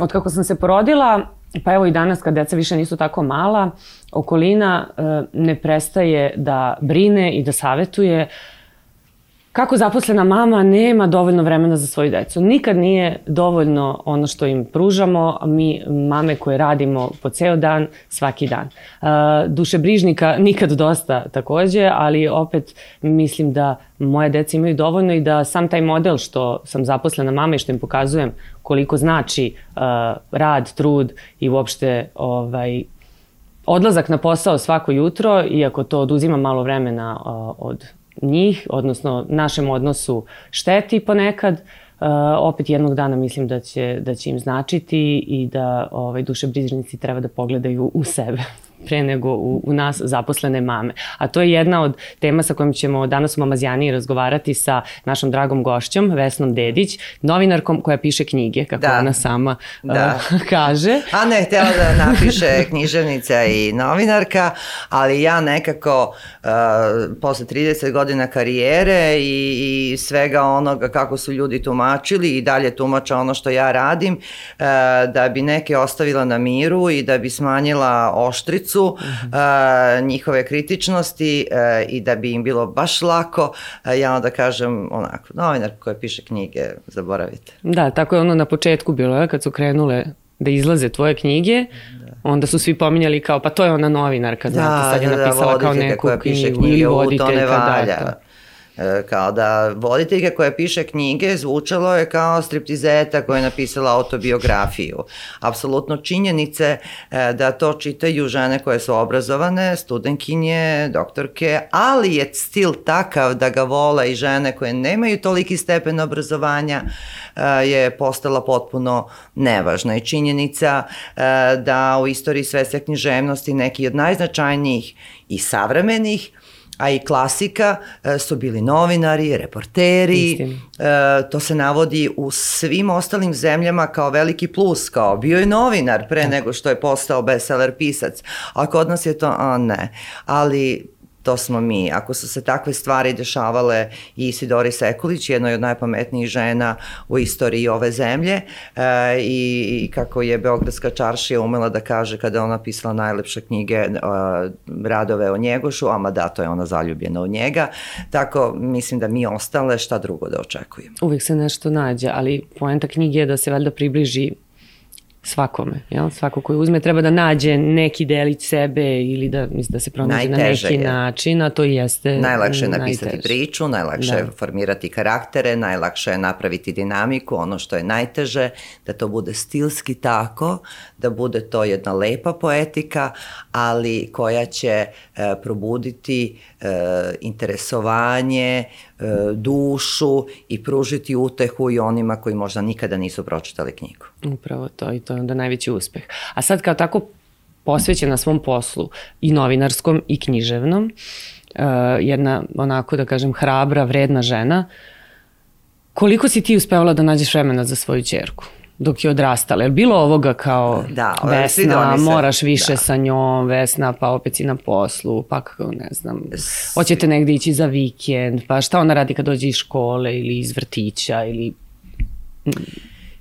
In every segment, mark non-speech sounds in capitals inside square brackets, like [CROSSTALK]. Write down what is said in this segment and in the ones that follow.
Od kako sam se porodila, pa evo i danas kad deca više nisu tako mala, okolina e, ne prestaje da brine i da savetuje kako zaposlena mama nema dovoljno vremena za svoju decu. Nikad nije dovoljno ono što im pružamo, mi mame koje radimo po ceo dan, svaki dan. Uh, dušebrižnika nikad dosta takođe, ali opet mislim da moje deca imaju dovoljno i da sam taj model što sam zaposlena mama i što im pokazujem koliko znači uh, rad, trud i uopšte ovaj, odlazak na posao svako jutro, iako to oduzima malo vremena uh, od njih, odnosno našem odnosu šteti ponekad, uh, opet jednog dana mislim da će, da će im značiti i da ovaj, dušebrižnici treba da pogledaju u sebe pre nego u, u nas zaposlene mame. A to je jedna od tema sa kojom ćemo danas u Mamazijani razgovarati sa našom dragom gošćom, Vesnom Dedić, novinarkom koja piše knjige, kako da. ona sama da. uh, [LAUGHS] kaže. A ne, htjela da napiše [LAUGHS] književnica i novinarka, ali ja nekako uh, posle 30 godina karijere i, i svega onoga kako su ljudi tumačili i dalje tumača ono što ja radim, uh, da bi neke ostavila na miru i da bi smanjila oštricu ulicu, uh -huh. njihove kritičnosti uh, i da bi im bilo baš lako, uh, ja onda kažem onako, novinar koji piše knjige, zaboravite. Da, tako je ono na početku bilo, kad su krenule da izlaze tvoje knjige, da. onda su svi pominjali kao, pa to je ona novinarka, znate, da, sad je da, napisala da, kao neku knjigu, ili voditeljka. Da, da. E, kao da voditeljka koja piše knjige zvučalo je kao striptizeta koja je napisala autobiografiju. Apsolutno činjenice e, da to čitaju žene koje su obrazovane, studenkinje, doktorke, ali je stil takav da ga vole i žene koje nemaju toliki stepen obrazovanja e, je postala potpuno nevažna. I činjenica da u istoriji svetske književnosti neki od najznačajnijih i savremenih a i klasika e, su bili novinari, reporteri, Istim. E, to se navodi u svim ostalim zemljama kao veliki plus, kao bio je novinar pre nego što je postao bestseller pisac, a kod nas je to, a ne, ali to smo mi. Ako su se takve stvari dešavale i Isidori Sekulić, jednoj od najpametnijih žena u istoriji ove zemlje e, i, i kako je Beogradska čaršija umela da kaže kada ona pisala najlepše knjige e, radove o Njegošu, ama da, to je ona zaljubljena u njega. Tako mislim da mi ostale šta drugo da očekujemo. Uvijek se nešto nađe, ali poenta knjige je da se valjda približi svakome, jel? Svako koji uzme treba da nađe neki delić sebe ili da, mislim, da se pronađe najteže na neki je. način, a to jeste Najlakše je napisati najteže. priču, najlakše da. je formirati karaktere, najlakše je napraviti dinamiku, ono što je najteže, da to bude stilski tako, da bude to jedna lepa poetika, ali koja će e, probuditi e, interesovanje, e, dušu i pružiti utehu i onima koji možda nikada nisu pročitali knjigu. Upravo to i to je onda najveći uspeh. A sad kao tako posvećena svom poslu i novinarskom i književnom, uh, jedna onako da kažem hrabra, vredna žena, koliko si ti uspevala da nađeš vremena za svoju čerku? Dok je odrastala. Je bilo ovoga kao da, Vesna, se, moraš više da. sa njom, Vesna, pa opet si na poslu, pa kako, ne znam, hoćete negde ići za vikend, pa šta ona radi kad dođe iz škole ili iz vrtića ili...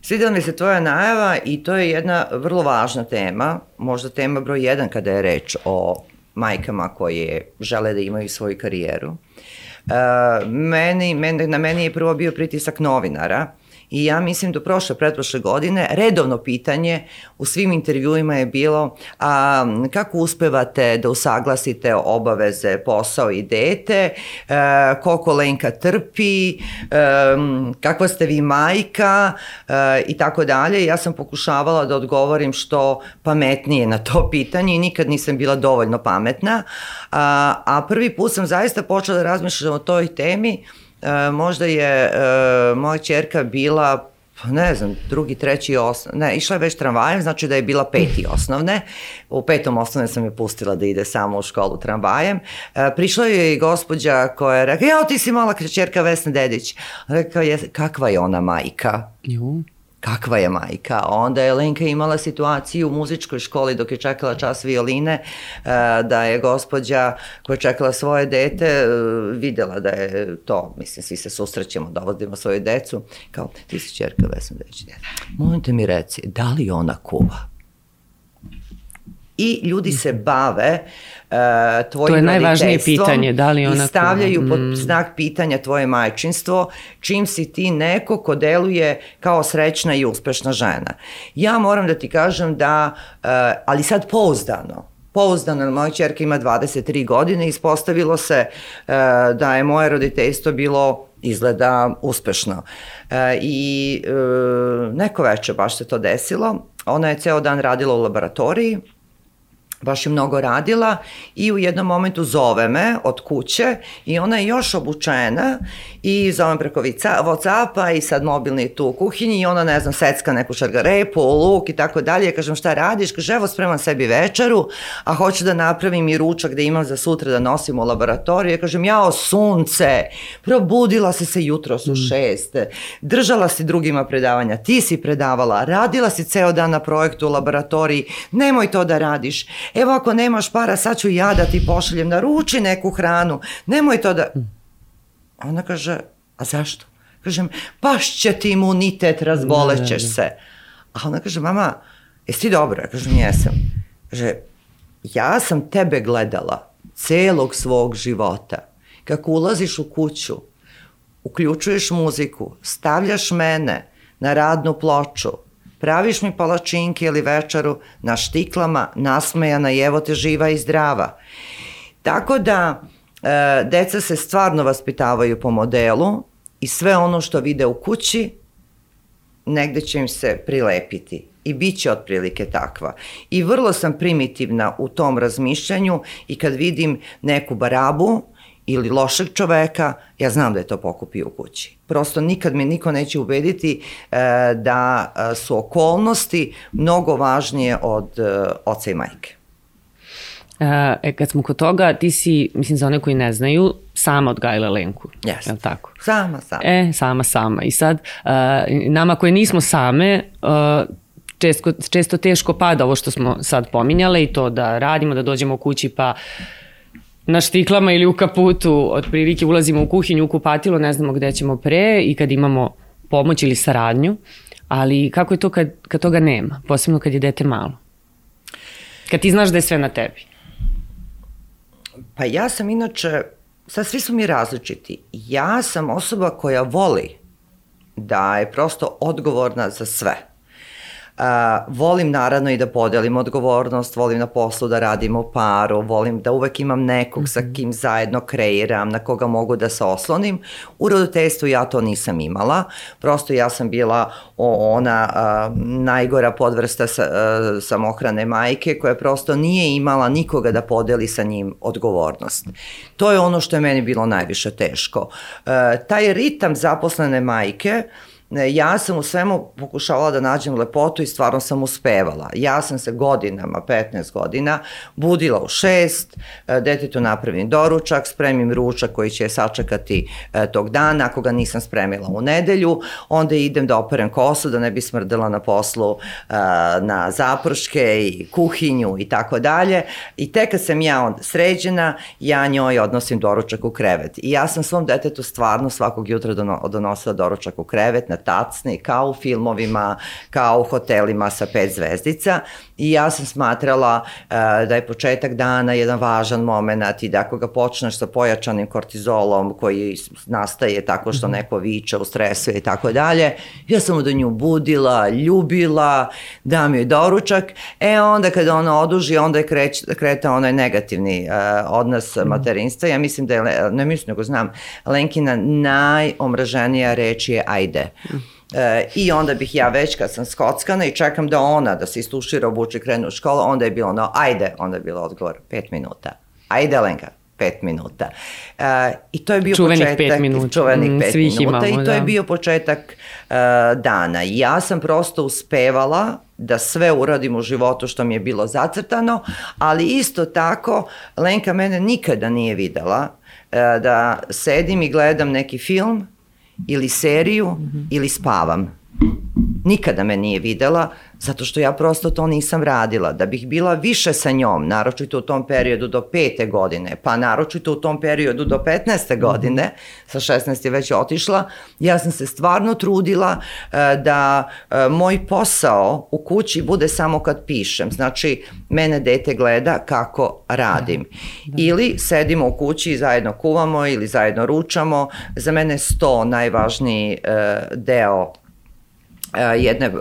Svidjela mi se tvoja najava i to je jedna vrlo važna tema, možda tema broj jedan kada je reč o majkama koje žele da imaju svoju karijeru. Uh, meni, meni, na meni je prvo bio pritisak novinara, I ja mislim do prošle, pretprošle godine, redovno pitanje u svim intervjuima je bilo a, kako uspevate da usaglasite obaveze, posao i dete, a, e, koliko Lenka trpi, a, e, kakva ste vi majka e, i tako dalje. Ja sam pokušavala da odgovorim što pametnije na to [LAUGHS] pitanje i nikad nisam bila dovoljno pametna, a, a prvi put sam zaista počela da razmišljam o toj temi e, možda je e, moja čerka bila pa ne znam, drugi, treći osnov, ne, išla je već tramvajem, znači da je bila peti osnovne. U petom osnovne sam je pustila da ide samo u školu tramvajem. E, prišla je i gospođa koja je rekla, jao ti si mala čerka Vesna Dedić. Rekao je, kakva je ona majka? Ju. Kakva je majka. Onda je Lenka imala situaciju u muzičkoj školi dok je čekala čas violine, e, da je gospođa koja je čekala svoje dete e, videla da je to, mislim, svi se susrećemo, dovodimo svoju decu, kao, ti si čerka Vesna Deći, molim te mi reci, da li ona kuva? I ljudi se bave tvojim To je najvažnije pitanje, da li ona i stavljaju kuva? pod mm. znak pitanja tvoje majčinstvo, čim si ti neko ko deluje kao srećna i uspešna žena. Ja moram da ti kažem da, uh, ali sad pouzdano, pouzdano, moja čerka ima 23 godine, ispostavilo se uh, da je moje roditeljstvo bilo izgleda uspešno. E, I e, neko veče baš se to desilo. Ona je ceo dan radila u laboratoriji, baš je mnogo radila i u jednom momentu zove me od kuće i ona je još obučena i zove preko Whatsappa i sad mobilni tu u kuhinji i ona ne znam secka neku šargarepu, luk i tako dalje. Kažem šta radiš? Kaže evo spremam sebi večeru, a hoću da napravim i ručak da imam za sutra da nosim u laboratoriju. Ja kažem jao sunce, probudila si se jutro su mm. šest, držala si drugima predavanja, ti si predavala, radila si ceo dan na projektu u laboratoriji, nemoj to da radiš evo ako nemaš para, sad ću ja da ti pošaljem, naruči neku hranu, nemoj to da... Ona kaže, a zašto? Kažem, pašće ti imunitet, razbolećeš da, da, da. se. A ona kaže, mama, jesi ti dobro? Ja kažem, jesam. Kaže, ja sam tebe gledala celog svog života. Kako ulaziš u kuću, uključuješ muziku, stavljaš mene na radnu ploču, Praviš mi palačinke ili večeru na štiklama, nasmejana i evo te živa i zdrava. Tako da, e, deca se stvarno vaspitavaju po modelu i sve ono što vide u kući, negde će im se prilepiti i bit će otprilike takva. I vrlo sam primitivna u tom razmišljanju i kad vidim neku barabu, ili lošeg čoveka, ja znam da je to pokupio u kući. Prosto nikad me niko neće ubediti e, da e, su okolnosti mnogo važnije od e, oca i majke. E, e, kad smo kod toga, ti si, mislim, za one koji ne znaju, sama odgajala Lenku. Jeste. Je tako? Sama, sama. E, sama, sama. I sad, uh, nama koje nismo same, uh, često, često teško pada ovo što smo sad pominjale i to da radimo, da dođemo u kući pa na štiklama ili u kaputu, otprilike ulazimo u kuhinju, u kupatilo, ne znamo gde ćemo pre i kad imamo pomoć ili saradnju, ali kako je to kad, kad toga nema, posebno kad je dete malo? Kad ti znaš da je sve na tebi? Pa ja sam inače, sad svi su mi različiti. Ja sam osoba koja voli da je prosto odgovorna za sve. Uh, volim naravno i da podelim odgovornost, volim na poslu da radim u paru, volim da uvek imam nekog mm -hmm. sa mhm. kim zajedno kreiram, na koga mogu da se oslonim. U roditeljstvu ja to nisam imala, prosto ja sam bila ona uh, najgora podvrsta sa, uh, samohrane majke koja prosto nije imala nikoga da podeli sa njim odgovornost. To je ono što je meni bilo najviše teško. Uh, taj ritam zaposlene majke ja sam u svemu pokušavala da nađem lepotu i stvarno sam uspevala. Ja sam se godinama, 15 godina, budila u šest, e, detetu napravim doručak, spremim ručak koji će sačekati e, tog dana, ako ga nisam spremila u nedelju, onda idem da operem kosu da ne bi smrdela na poslu e, na zaprške i kuhinju i tako dalje. I tek kad sam ja onda sređena, ja njoj odnosim doručak u krevet. I ja sam svom detetu stvarno svakog jutra donosila doručak u krevet na tacne, kao u filmovima, kao u hotelima sa pet zvezdica i ja sam smatrala uh, da je početak dana jedan važan moment i da ako ga počneš sa pojačanim kortizolom koji nastaje tako što mhm. neko viče u stresu i tako dalje, ja sam da nju budila, ljubila, dam joj doručak, e onda kada ona oduži, onda je kreć, kreta onaj negativni uh, odnos mm. materinstva. Ja mislim da je, ne mislim nego znam, Lenkina najomraženija reč je ajde. Mm. E, I onda bih ja već kad sam skockana i čekam da ona da se istušira, obuče, krenu u školu, onda je bilo no, ajde, onda je bilo odgovor, pet minuta. Ajde, Lenka, pet minuta. Uh, I to je bio čuvenih početak... Pet minuta. Čuvenih mm, pet minuta. Imamo, I to da. je bio početak uh, dana. Ja sam prosto uspevala da sve uradim u životu što mi je bilo zacrtano, ali isto tako Lenka mene nikada nije videla uh, da sedim i gledam neki film ili seriju mm -hmm. ili spavam. nikada me nije videla, zato što ja prosto to nisam radila. Da bih bila više sa njom, naročito u tom periodu do pete godine, pa naročito u tom periodu do 15. godine, sa 16 je već otišla, ja sam se stvarno trudila e, da e, moj posao u kući bude samo kad pišem. Znači, mene dete gleda kako radim. Da. Ili sedimo u kući i zajedno kuvamo ili zajedno ručamo. Za mene sto najvažniji e, deo jedne, e,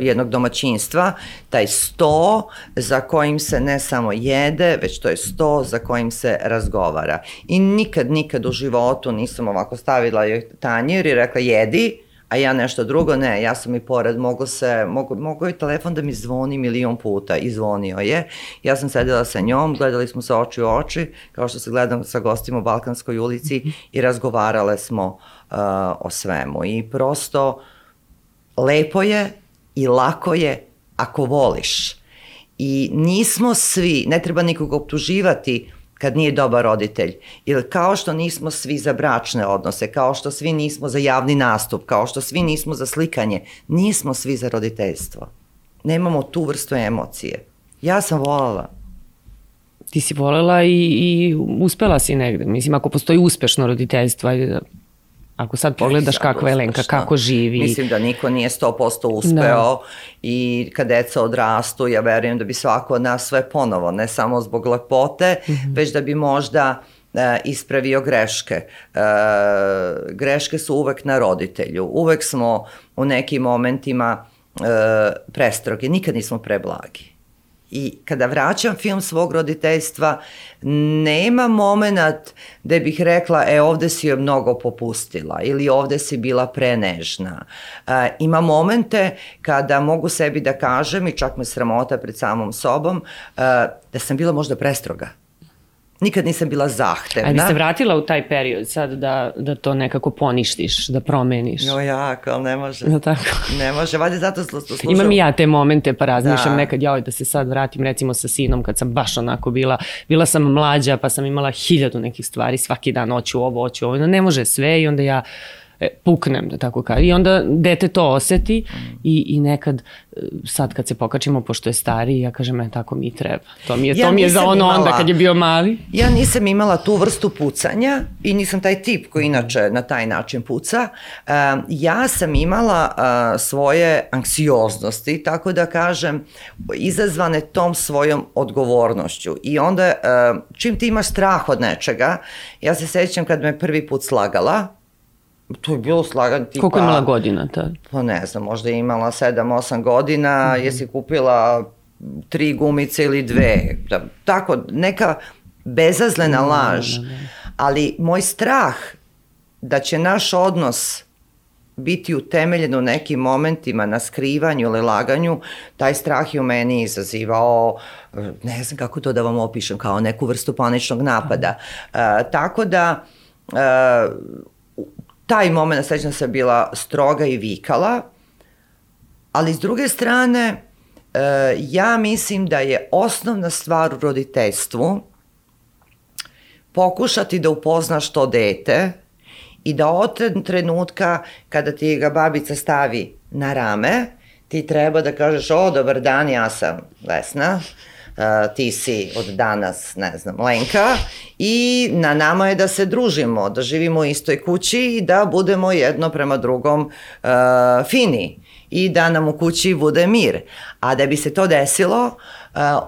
jednog domaćinstva, taj sto za kojim se ne samo jede, već to je sto za kojim se razgovara. I nikad, nikad u životu nisam ovako stavila tanjir i rekla jedi, a ja nešto drugo, ne, ja sam i pored, mogu se, mogu, mogu je telefon da mi zvoni milion puta i zvonio je. Ja sam sedela sa njom, gledali smo se oči u oči, kao što se gledam sa gostima u Balkanskoj ulici i razgovarale smo uh, o svemu. I prosto uh, lepo je i lako je ako voliš. I nismo svi, ne treba nikoga optuživati kad nije dobar roditelj. Ili kao što nismo svi za bračne odnose, kao što svi nismo za javni nastup, kao što svi nismo za slikanje, nismo svi za roditeljstvo. Nemamo tu vrstu emocije. Ja sam volala. Ti si volela i, i uspela si negde. Mislim, ako postoji uspešno roditeljstvo, ajde da Ako sad pogledaš kakva je Lenka, kako živi. Mislim da niko nije 100% uspeo da. i kad deca odrastu, ja verujem da bi svako od nas sve ponovo, ne samo zbog lepote, mm -hmm. već da bi možda e, ispravio greške. E, greške su uvek na roditelju. Uvek smo u nekim momentima e, prestrogi, nikad nismo preblagi. I kada vraćam film svog roditeljstva, nema moment da bih rekla, e ovde si joj mnogo popustila ili ovde si bila prenežna. E, ima momente kada mogu sebi da kažem i čak me sramota pred samom sobom, e, da sam bila možda prestroga nikad nisam bila zahtevna. A bi se vratila u taj period sad da, da to nekako poništiš, da promeniš? Jo, jako, ali ne može. No, tako. Ne može, valjda zato slušam. [LAUGHS] Imam i ja te momente pa razmišljam da. nekad, joj, da se sad vratim recimo sa sinom kad sam baš onako bila, bila sam mlađa pa sam imala hiljadu nekih stvari, svaki dan oću ovo, oću ovo, no ne može sve i onda ja e, puknem, da tako kažem. I onda dete to oseti i, i nekad, e, sad kad se pokačimo, pošto je stari, ja kažem, e, tako mi treba. To mi je, ja to mi je za ono imala, onda kad je bio mali. Ja nisam imala tu vrstu pucanja i nisam taj tip koji inače na taj način puca. Uh, ja sam imala uh, svoje anksioznosti, tako da kažem, izazvane tom svojom odgovornošću. I onda, uh, čim ti imaš strah od nečega, ja se sećam kad me prvi put slagala, To je bilo slagan tipa... Koliko je imala godina tad? Pa ne znam, možda je imala 7-8 godina, mm -hmm. jesi kupila tri gumice ili dve. Da, tako, neka bezazlena mm, laž. Da. Ali moj strah da će naš odnos biti utemeljen u nekim momentima na skrivanju ili laganju, taj strah je u meni izazivao, ne znam kako to da vam opišem, kao neku vrstu paničnog napada. Uh, tako da uh, taj moment, sećam se, bila stroga i vikala, ali s druge strane, e, ja mislim da je osnovna stvar u roditeljstvu pokušati da upoznaš to dete i da od trenutka kada ti ga babica stavi na rame, ti treba da kažeš, o, dobar dan, ja sam Vesna, uh, ti si od danas, ne znam, Lenka i na nama je da se družimo, da živimo u istoj kući i da budemo jedno prema drugom uh, fini i da nam u kući bude mir. A da bi se to desilo,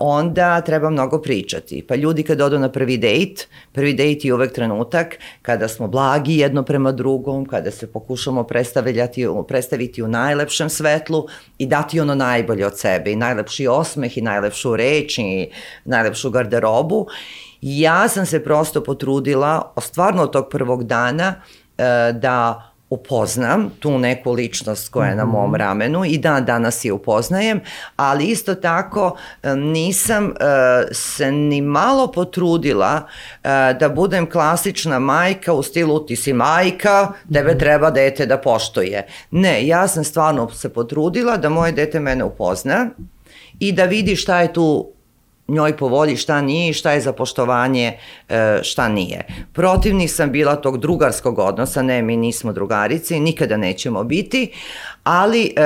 onda treba mnogo pričati. Pa ljudi kad odu na prvi dejt, prvi dejt je uvek trenutak kada smo blagi jedno prema drugom, kada se pokušamo predstavljati, predstaviti u najlepšem svetlu i dati ono najbolje od sebe i najlepši osmeh i najlepšu reč i najlepšu garderobu. Ja sam se prosto potrudila, stvarno od tog prvog dana, da upoznam tu neku ličnost koja je na mom mhm. ramenu i dan danas je upoznajem, ali isto tako nisam uh, se ni malo potrudila uh, da budem klasična majka u stilu ti si majka, tebe mhm. treba dete da poštuje. Ne, ja sam stvarno se potrudila da moje dete mene upozna i da vidi šta je tu njoj po volji šta nije i šta je za poštovanje, e, šta nije. Protivni sam bila tog drugarskog odnosa, ne, mi nismo drugarice nikada nećemo biti, ali e,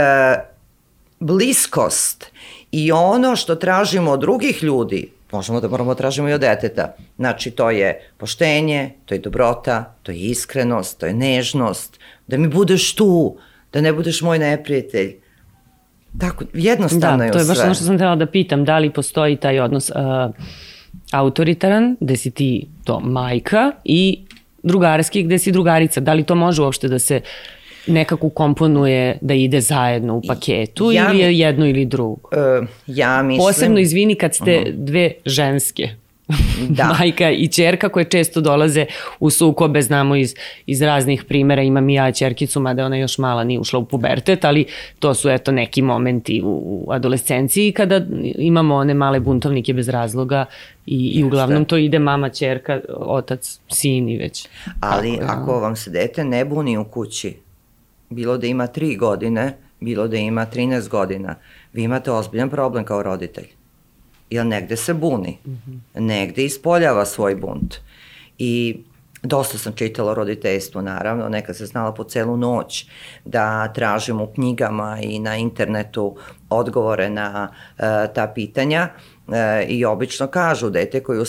bliskost i ono što tražimo od drugih ljudi, možemo da moramo da tražimo i od deteta. Znači, to je poštenje, to je dobrota, to je iskrenost, to je nežnost, da mi budeš tu, da ne budeš moj neprijatelj. Tako, jednostavno da, je to je baš sve. ono što sam htjela da pitam, da li postoji taj odnos uh, autoritaran, gde si ti to majka i drugarski gde si drugarica. Da li to može uopšte da se nekako komponuje da ide zajedno u paketu Ja ili je jedno ili drugo? Uh, ja mislim... Posebno izvini kad ste dve ženske. Da. [LAUGHS] Majka i čerka koje često dolaze u sukobe, znamo iz, iz raznih primera, imam i ja čerkicu, mada ona još mala nije ušla u pubertet, ali to su eto neki momenti u, u adolescenciji kada imamo one male buntovnike bez razloga i, i uglavnom to ide mama, čerka, otac, sin i već. Ali Tako, ako vam se dete ne buni u kući, bilo da ima 3 godine, bilo da ima 13 godina, vi imate ozbiljan problem kao roditelj. Jer negde se buni, negde ispoljava svoj bunt. I dosta sam čitala o roditeljstvu, naravno, nekad se znala po celu noć da tražim u knjigama i na internetu odgovore na e, ta pitanja e, i obično kažu dete koji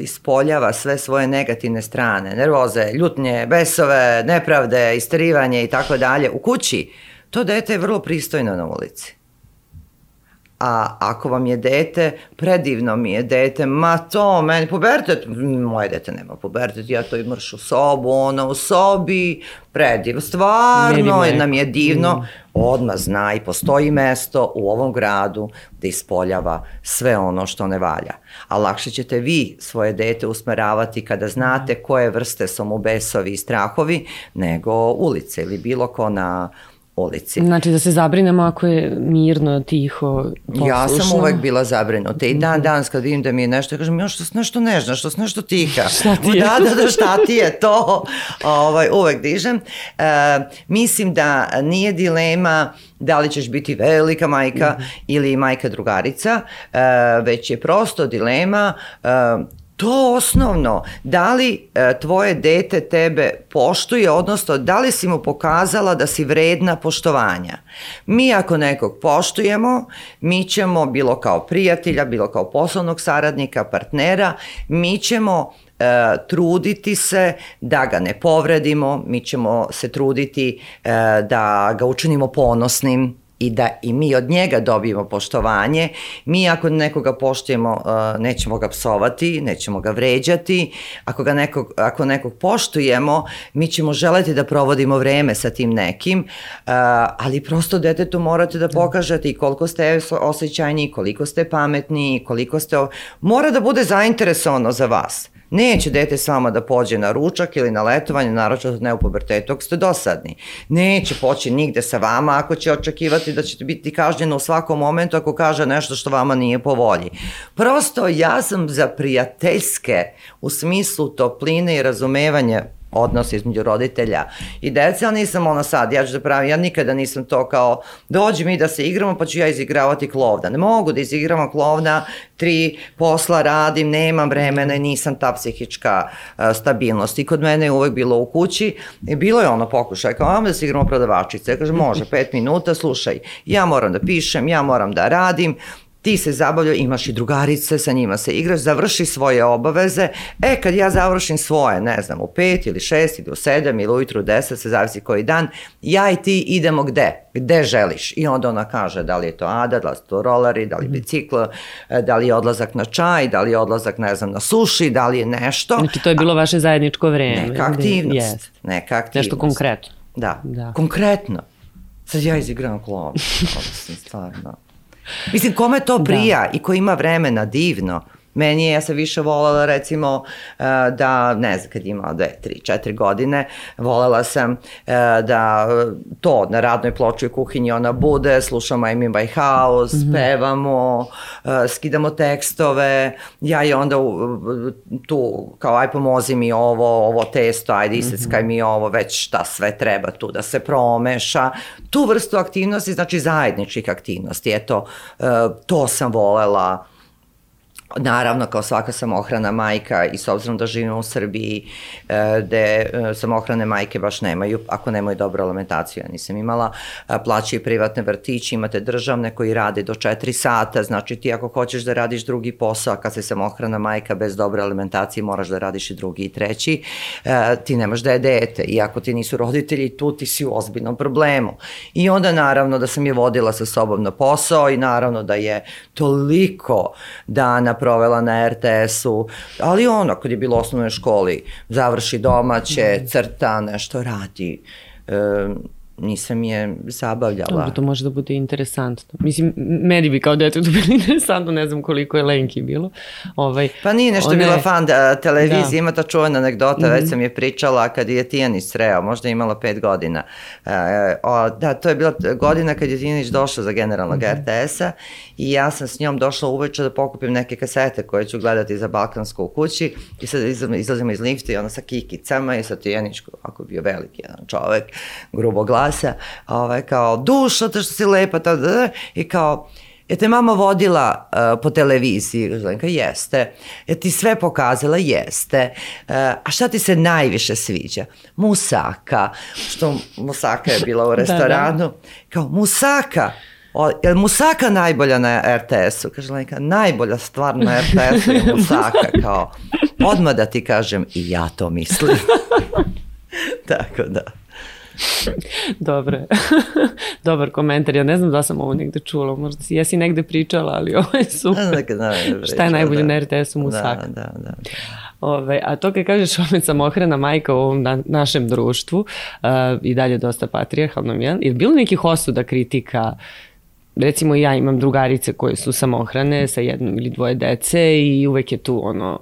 ispoljava sve svoje negativne strane, nervoze, ljutnje, besove, nepravde, isterivanje i tako dalje u kući, to dete je vrlo pristojno na ulici. A ako vam je dete, predivno mi je dete, ma to, meni pubertet, moje dete nema pubertet, ja to i mrš u sobu, ono u sobi, prediv, stvarno je, nam je divno, odmah zna i postoji mesto u ovom gradu da ispoljava sve ono što ne valja. A lakše ćete vi svoje dete usmeravati kada znate koje vrste su mu besovi i strahovi, nego ulice ili bilo ko na ulici. Znači da se zabrinemo ako je mirno, tiho, poslušno. Ja sam uvek bila zabrinuta i dan danas kad vidim da mi je nešto, ja kažem, još što si nešto nežna, što si nešto tiha. [LAUGHS] Šta ti je? Da, da, da, šta ti je to? Ovaj, uvek dižem. E, mislim da nije dilema da li ćeš biti velika majka Mhm. ili majka drugarica, e, već je prosto dilema e, To osnovno, da li e, tvoje dete tebe poštuje, odnosno da li si mu pokazala da si vredna poštovanja. Mi ako nekog poštujemo, mi ćemo bilo kao prijatelja, bilo kao poslovnog saradnika, partnera, mi ćemo e, truditi se da ga ne povredimo, mi ćemo se truditi e, da ga učinimo ponosnim, i da i mi od njega dobijemo poštovanje. Mi ako nekoga poštujemo, uh, nećemo ga psovati, nećemo ga vređati. Ako, ga nekog, ako nekog poštujemo, mi ćemo želeti da provodimo vreme sa tim nekim, uh, ali prosto detetu morate da pokažete i koliko ste osjećajni, koliko ste pametni, koliko ste... Mora da bude zainteresovano za vas. Neće dete s vama da pođe na ručak ili na letovanje, naročito ne u pubertetu, ako ste dosadni. Neće poći nigde sa vama ako će očekivati da ćete biti kažnjeno u svakom momentu ako kaže nešto što vama nije po volji. Prosto ja sam za prijateljske u smislu topline i razumevanja odnos između roditelja i dece, ali nisam ono sad, ja ću da pravim, ja nikada nisam to kao, dođi mi da se igramo pa ću ja izigravati klovna. Ne mogu da izigramo klovna, tri posla radim, nemam vremena i nisam ta psihička uh, stabilnost. I kod mene je uvek bilo u kući i bilo je ono pokušaj, kao, ajmo da se igramo prodavačice. Ja kažem, može, pet minuta, slušaj, ja moram da pišem, ja moram da radim, ti se zabavljaju, imaš i drugarice, sa njima se igraš, završi svoje obaveze. E, kad ja završim svoje, ne znam, u pet ili šest ili u sedam ili ujutru u deset, se zavisi koji dan, ja i ti idemo gde? Gde želiš? I onda ona kaže da li je to Ada, da li su to roleri, da li je bicikl, e, da li je odlazak na čaj, da li je odlazak, ne znam, na suši, da li je nešto. Znači to je bilo vaše zajedničko vreme. Neka aktivnost. Jest. Neka aktivnost. Nešto konkretno. Da, Da. konkretno. Sad ja izigram. [LAUGHS] Mislim, stvarno. Mislim, kome to prija da. i ko ima vremena, divno. Meni je, ja sam više volela recimo eh, da, ne znam, kad imala dve, tri, četiri godine, volela sam eh, da to na radnoj ploči u kuhinji ona bude, slušamo Amy Winehouse, mm -hmm. pevamo, skidamo tekstove, ja je onda tu kao aj pomozi mi ovo, ovo testo, ajde iseckaj mi ovo, već šta sve treba tu da se promeša. Tu vrstu aktivnosti, znači zajedničkih aktivnosti, eto, to sam volela Naravno, kao svaka samohrana majka i s obzirom da živimo u Srbiji e, gde e, samohrane majke baš nemaju, ako nemaju dobru alimentaciju, ja nisam imala, plaćaju privatne vrtići, imate državne koji rade do 4 sata, znači ti ako hoćeš da radiš drugi posao, kad si samohrana majka bez dobre alimentacije moraš da radiš i drugi i treći, e, ti nemaš da je dete i ako ti nisu roditelji, tu ti si u ozbiljnom problemu. I onda naravno da sam je vodila sa sobom na posao i naravno da je toliko dana provela na RTS-u, ali ono, kad je bilo u osnovnoj školi, završi domaće, mhm. crta, nešto radi. Nisam je zabavljala. Dobro, to može da bude interesantno. Mislim, meni bi kao dete to [LAUGHS] bilo interesantno, ne znam koliko je Lenki bilo. Ovaj, pa nije nešto one... bila fan da, televizije, da. ima ta čuvena anegdota, mm -hmm. već sam je pričala kad je Tijanić sreo, možda je imala pet godina. E, o, da, to je bila godina kad je Tijanić došao za generalnog mm -hmm. RTS-a i ja sam s njom došla uveče da pokupim neke kasete koje ću gledati za Balkansku u kući i sad izlazimo iz lifta i ona sa kikicama i sa Tijanić, ako bio veliki jedan čovek, grubo glasa, ovaj, kao dušo, to što si lepa, ta, da, da, i kao, je te mama vodila uh, po televiziji? Zlenka, jeste. Je ti sve pokazala? Jeste. Uh, a šta ti se najviše sviđa? Musaka. Što Musaka je bila u restoranu. [LAUGHS] da, da. Kao, Musaka. O, je Musaka najbolja na RTS-u? Kaže Lenka, najbolja stvar na RTS-u je Musaka. [LAUGHS] Kao, odmah da ti kažem, i ja to mislim. [LAUGHS] Tako da. [LAUGHS] Dobro. [LAUGHS] Dobar komentar. Ja ne znam da sam ovo negde čula. Možda si, jesi negde pričala, ali [LAUGHS] ovo je super. Da, da, da, Šta je najbolje da. na RTS-u Musaka? Da, da, da. Ove, a to kad kažeš opet samohrana majka u ovom na, našem društvu uh, i dalje dosta patrijarhalno, je, je bilo nekih osuda kritika recimo ja imam drugarice koje su samohrane sa jednom ili dvoje dece i uvek je tu ono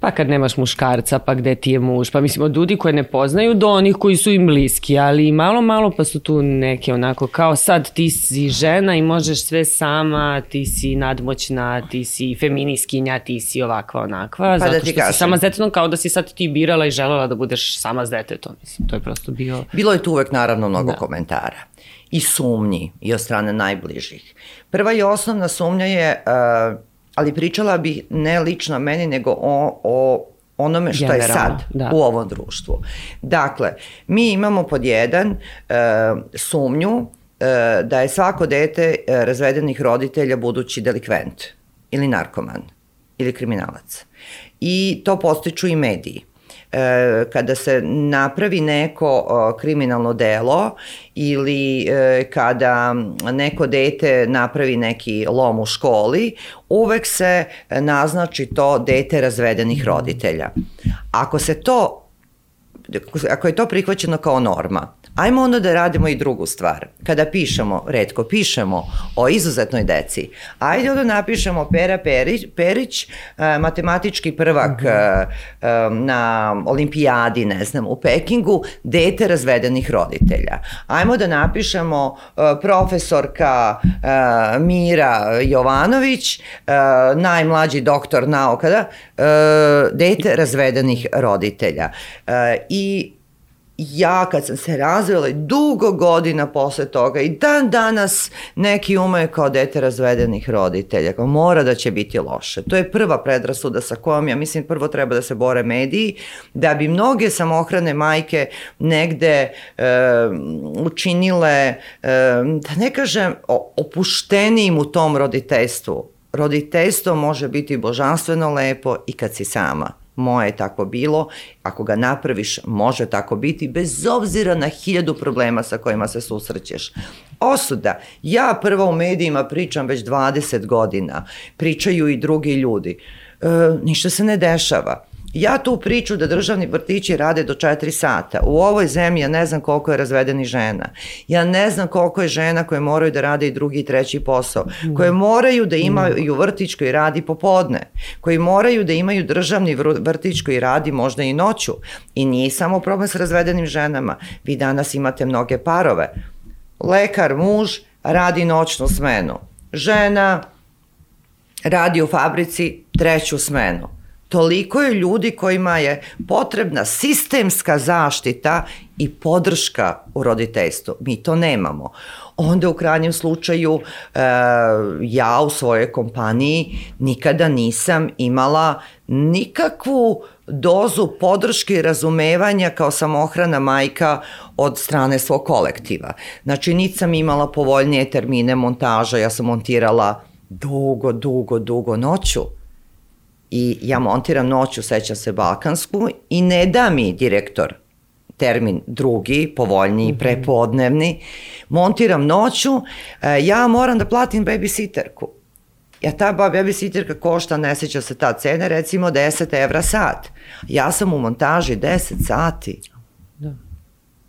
pa kad nemaš muškarca, pa gde ti je muž, pa mislim od ljudi koje ne poznaju do onih koji su im bliski, ali malo malo pa su tu neke onako kao sad ti si žena i možeš sve sama, ti si nadmoćna, ti si feminiskinja, ti si ovakva onakva, pa zato da ti što kažem. si sama s detetom kao da si sad ti birala i želela da budeš sama s detetom, mislim, to je prosto bio... Bilo je tu uvek naravno mnogo da. komentara i sumnji i od strane najbližih. Prva i osnovna sumnja je, uh, ali pričala bih ne lično meni, nego o, o onome što Generalno, je sad da. u ovom društvu. Dakle, mi imamo pod jedan uh, sumnju uh, da je svako dete uh, razvedenih roditelja budući delikvent ili narkoman ili kriminalac. I to postiču i mediji. E, kada se napravi neko kriminalno delo ili e, kada neko dete napravi neki lom u školi, uvek se naznači to dete razvedenih roditelja. Ako se to ako je to prihvaćeno kao norma, Ajmo onda da radimo i drugu stvar. Kada pišemo, redko pišemo o izuzetnoj deci, ajde onda napišemo Pera Perić, Perić e, matematički prvak uh -huh. na olimpijadi, ne znam, u Pekingu, dete razvedenih roditelja. Ajmo da napišemo e, profesorka Mira Jovanović, najmlađi doktor nauka, da, dete razvedenih roditelja. I ja kad sam se razvela i dugo godina posle toga i dan danas neki umeju kao dete razvedenih roditelja, kao mora da će biti loše. To je prva predrasuda sa kojom ja mislim prvo treba da se bore mediji, da bi mnoge samohrane majke negde e, učinile, e, da ne kažem, opuštenijim u tom roditeljstvu. Roditeljstvo može biti božanstveno lepo i kad si sama moje je tako bilo, ako ga napraviš, može tako biti, bez obzira na hiljadu problema sa kojima se susrećeš. Osuda. Ja prvo u medijima pričam već 20 godina, pričaju i drugi ljudi. E, ništa se ne dešava. Ja tu priču da državni vrtići rade do 4 sata. U ovoj zemlji ja ne znam koliko je razvedeni žena. Ja ne znam koliko je žena koje moraju da rade i drugi i treći posao. Koje moraju da imaju vrtić koji radi popodne. Koji moraju da imaju državni vrtić koji radi možda i noću. I nije samo problem s razvedenim ženama. Vi danas imate mnoge parove. Lekar, muž radi noćnu smenu. Žena radi u fabrici treću smenu Toliko je ljudi kojima je potrebna sistemska zaštita i podrška u roditeljstvu. Mi to nemamo. Onda u krajnjem slučaju e, ja u svojoj kompaniji nikada nisam imala nikakvu dozu podrške i razumevanja kao samohrana majka od strane svog kolektiva. Znači, niti sam imala povoljnije termine montaža, ja sam montirala dugo, dugo, dugo noću i ja montiram noću, sećam se Balkansku i ne da mi direktor termin drugi, povoljniji, mhm. prepodnevni, montiram noću, e, ja moram da platim babysitterku. Ja ta babysitterka košta, ne seća se ta cena, recimo 10 evra sat. Ja sam u montaži 10 sati. Da.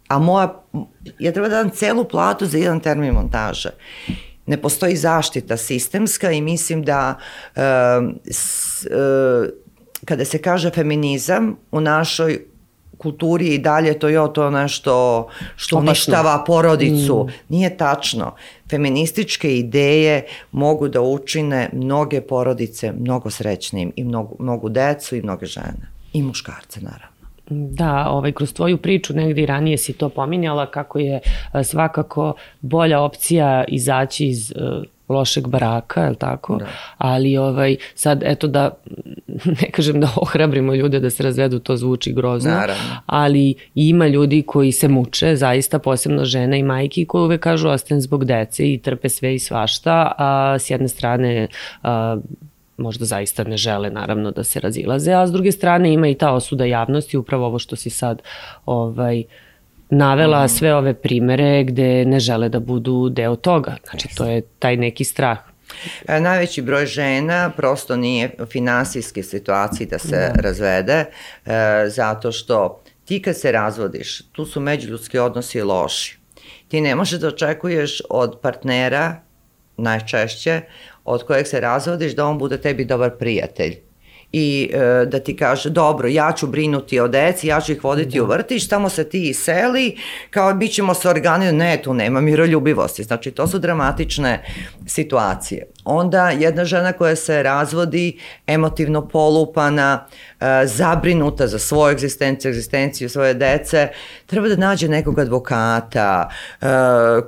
A moja, ja treba da dam celu platu za jedan termin montaže ne postoji zaštita sistemska i mislim da uh, s, uh, kada se kaže feminizam u našoj kulturi i dalje to je to nešto što uništava porodicu. Mm. Nije tačno. Feminističke ideje mogu da učine mnoge porodice mnogo srećnim i mnogo, mnogo decu i mnoge žene. I muškarce, naravno. Da, ovaj, kroz tvoju priču negdje i ranije si to pominjala kako je svakako bolja opcija izaći iz uh, lošeg braka, je tako? Da. Ali ovaj, sad, eto da, [LAUGHS] ne kažem da ohrabrimo ljude da se razvedu, to zvuči grozno, Naravno. ali ima ljudi koji se muče, zaista posebno žene i majke koji uvek kažu ostajem zbog dece i trpe sve i svašta, a s jedne strane a, možda zaista ne žele naravno da se razilaze, a s druge strane ima i ta osuda javnosti, upravo ovo što si sad ovaj, navela mm. sve ove primere gde ne žele da budu deo toga. Znači, to je taj neki strah. E, najveći broj žena prosto nije u finansijske situaciji da se da. razvede, e, zato što ti kad se razvodiš, tu su međuljudski odnosi loši. Ti ne možeš da očekuješ od partnera najčešće od kojeg se razvodiš da on bude tebi dobar prijatelj i e, da ti kaže dobro ja ću brinuti o deci, ja ću ih voditi da. u vrtić, tamo se ti iseli, kao bit ćemo se organizati, ne tu nema miroljubivosti, znači to su dramatične situacije. Onda jedna žena koja se razvodi emotivno polupana, e, zabrinuta za svoju egzistenciju, egzistenciju svoje dece, treba da nađe nekog advokata e,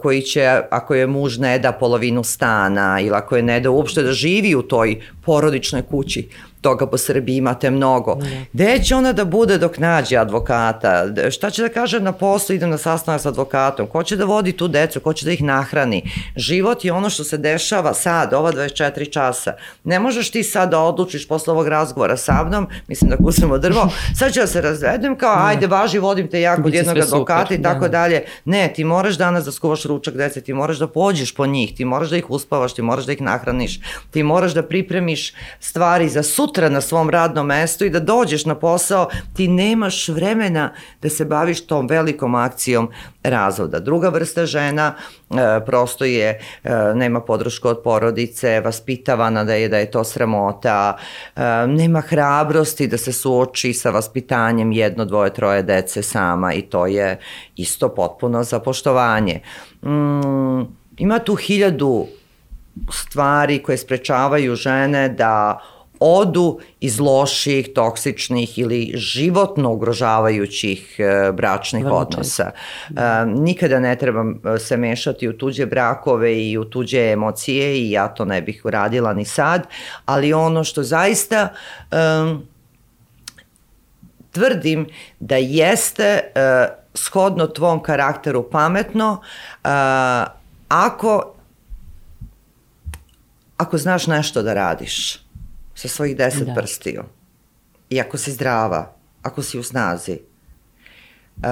koji će, ako je muž ne da polovinu stana ili ako je ne da uopšte da živi u toj porodičnoj kući, toga po Srbiji imate mnogo. Gde će ona da bude dok nađe advokata? Šta će da kaže na poslu, idem na sastanak sa advokatom? Ko će da vodi tu decu? Ko će da ih nahrani? Život je ono što se dešava sad, ova 24 časa. Ne možeš ti sad da odlučiš posle ovog razgovora sa mnom, mislim da kusimo drvo, sad ću da se razvedem kao, ajde, važi, vodim te ja kod jednog advokata i tako da. dalje. Ne, ti moraš danas da skuvaš ručak dece, ti moraš da pođeš po njih, ti moraš da ih uspavaš, ti moraš da ih nahraniš, ti moraš da pripremiš stvari za sutra na svom radnom mestu i da dođeš na posao, ti nemaš vremena da se baviš tom velikom akcijom razvoda. Druga vrsta žena e, prosto je, e, nema podršku od porodice, vaspitavana da je da je to sramota, e, nema hrabrosti da se suoči sa vaspitanjem jedno, dvoje, troje dece sama i to je isto potpuno za poštovanje. Mm, ima tu hiljadu stvari koje sprečavaju žene da odu iz loših, toksičnih ili životno ugrožavajućih e, bračnih Vrlo odnosa. E, nikada ne treba e, se mešati u tuđe brakove i u tuđe emocije i ja to ne bih uradila ni sad, ali ono što zaista um, tvrdim da jeste uh, shodno tvom karakteru pametno uh, ako ako znaš nešto da radiš sa svojih deset da. prstiju. I ako si zdrava, ako si u snazi, uh,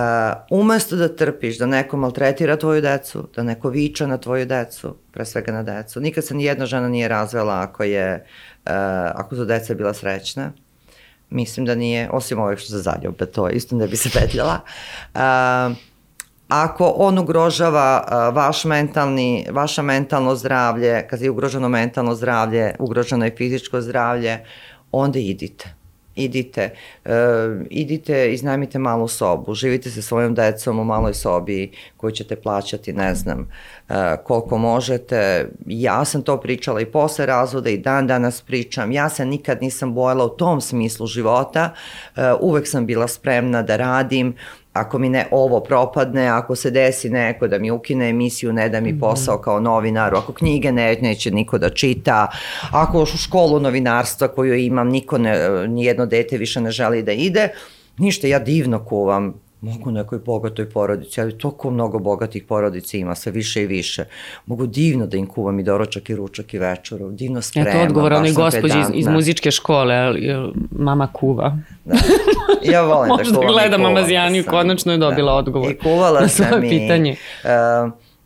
umesto da trpiš da neko maltretira tvoju decu, da neko viča na tvoju decu, pre svega na decu. Nikad se ni jedna žena nije razvela ako je, uh, ako su deca bila srećna. Mislim da nije, osim ovih što se zaljube, to isto ne bi se [LAUGHS] petljala. Uh, ako on ugrožava vaš mentalni, vaša mentalno zdravlje, kad je ugroženo mentalno zdravlje, ugroženo je fizičko zdravlje, onda idite. idite, uh, idite, iznajmite malu sobu, živite sa svojom decom u maloj sobi koju ćete plaćati, ne znam, uh, koliko možete. Ja sam to pričala i posle razvoda i dan danas pričam. Ja se nikad nisam bojala u tom smislu života. Uh, uvek sam bila spremna da radim, ako mi ne ovo propadne, ako se desi neko da mi ukine emisiju, ne da mi mhm. posao kao novinaru, ako knjige ne, neće niko da čita, ako u školu novinarstva koju imam niko ne, nijedno dete više ne želi da ide, ništa, ja divno kuvam, mogu nekoj bogatoj porodici, ali toliko mnogo bogatih porodica ima, sve više i više. Mogu divno da im kuvam i doručak i ručak i večeru, divno spremam. Eto odgovor onoj gospođi iz, iz muzičke škole, mama kuva. Da. Ja volim da kuvam Možda gleda mama Zijaniju, konačno je dobila da. odgovor I kuvala [LAUGHS] sam i, pitanje.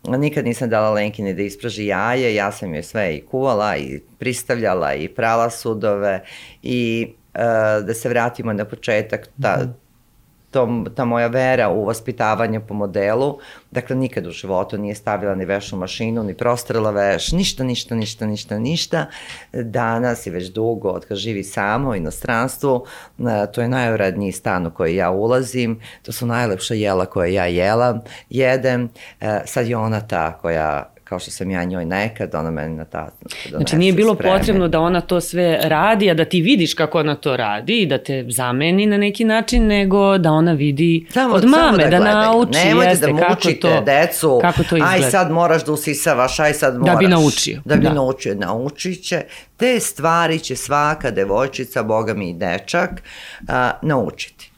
Uh, nikad nisam dala Lenkini da ispraži jaje, ja sam joj sve i kuvala i pristavljala i prala sudove i uh, da se vratimo na početak, ta, mm to, ta moja vera u vaspitavanje po modelu, dakle nikad u životu nije stavila ni veš u mašinu, ni prostrela veš, ništa, ništa, ništa, ništa, ništa. Danas je već dugo, od kad živi samo u inostranstvu, e, to je najuradniji stan u koji ja ulazim, to su najlepša jela koje ja jela, jedem, e, sad je ona ta koja kao što sam ja njoj nekad, ona meni na ta... Znači nije bilo spreme. potrebno da ona to sve radi, a da ti vidiš kako ona to radi i da te zameni na neki način, nego da ona vidi samo, od mame, da, da nauči. Nemojte jeste, da mučite kako to, decu, kako to aj sad moraš da usisavaš, aj sad moraš. Da bi naučio. Da bi da. naučio, naučit će. Te stvari će svaka devojčica, boga mi i dečak, a, naučiti.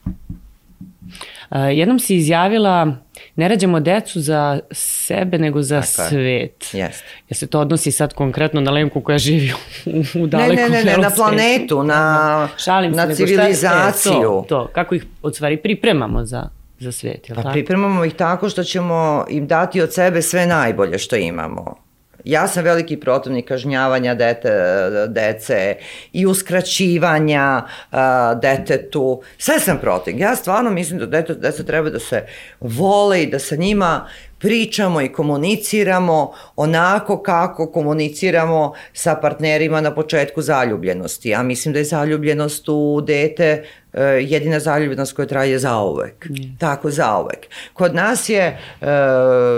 A, jednom si izjavila ne rađamo decu za sebe, nego za Tako svet. Jeste. Ja se to odnosi sad konkretno na Lenku koja živi u, u dalekom Ne, ne, ne, ne na planetu, na, Šalim na se, civilizaciju. Šta, e, to, to, kako ih od stvari pripremamo za, za svet, je pa tako? pripremamo ih tako što ćemo im dati od sebe sve najbolje što imamo Ja sam veliki protivnik kažnjavanja dete, dece i uskraćivanja uh, detetu. Sve sam protiv. Ja stvarno mislim da dete, deca treba da se vole i da sa njima pričamo i komuniciramo onako kako komuniciramo sa partnerima na početku zaljubljenosti. Ja mislim da je zaljubljenost u dete uh, jedina zaljubljenost koja traje zauvek. Mm. Tako, zauvek. Kod nas je uh,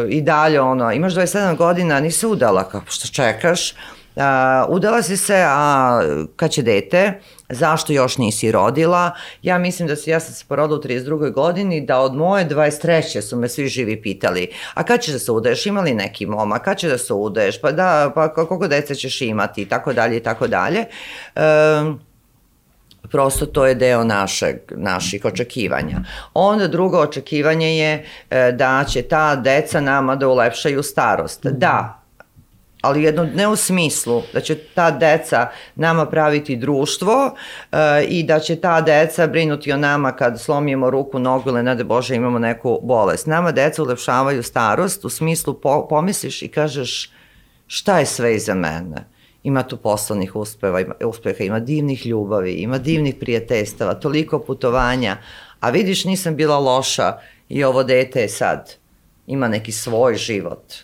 i dalje ono, imaš 27 godina, nisi udala, kako što čekaš, Uh, udala si se, a kad će dete, zašto još nisi rodila? Ja mislim da se, ja sam se porodila u 32. godini, da od moje 23. su me svi živi pitali, a kad ćeš da se udaješ, ima li neki moma, kad će da se udaješ, pa da, pa koliko dece ćeš imati, i tako dalje, i tako dalje. Um, prosto to je deo našeg, naših očekivanja. Onda drugo očekivanje je e, da će ta deca nama da ulepšaju starost. Da, ali jedno ne u smislu da će ta deca nama praviti društvo uh, i da će ta deca brinuti o nama kad slomijemo ruku, nogu ili ne da Bože imamo neku bolest. Nama deca ulepšavaju starost u smislu po, pomisliš i kažeš šta je sve iza mene ima tu poslovnih uspeva, ima, uspeha, ima divnih ljubavi, ima divnih prijateljstava, toliko putovanja, a vidiš nisam bila loša i ovo dete je sad, ima neki svoj život,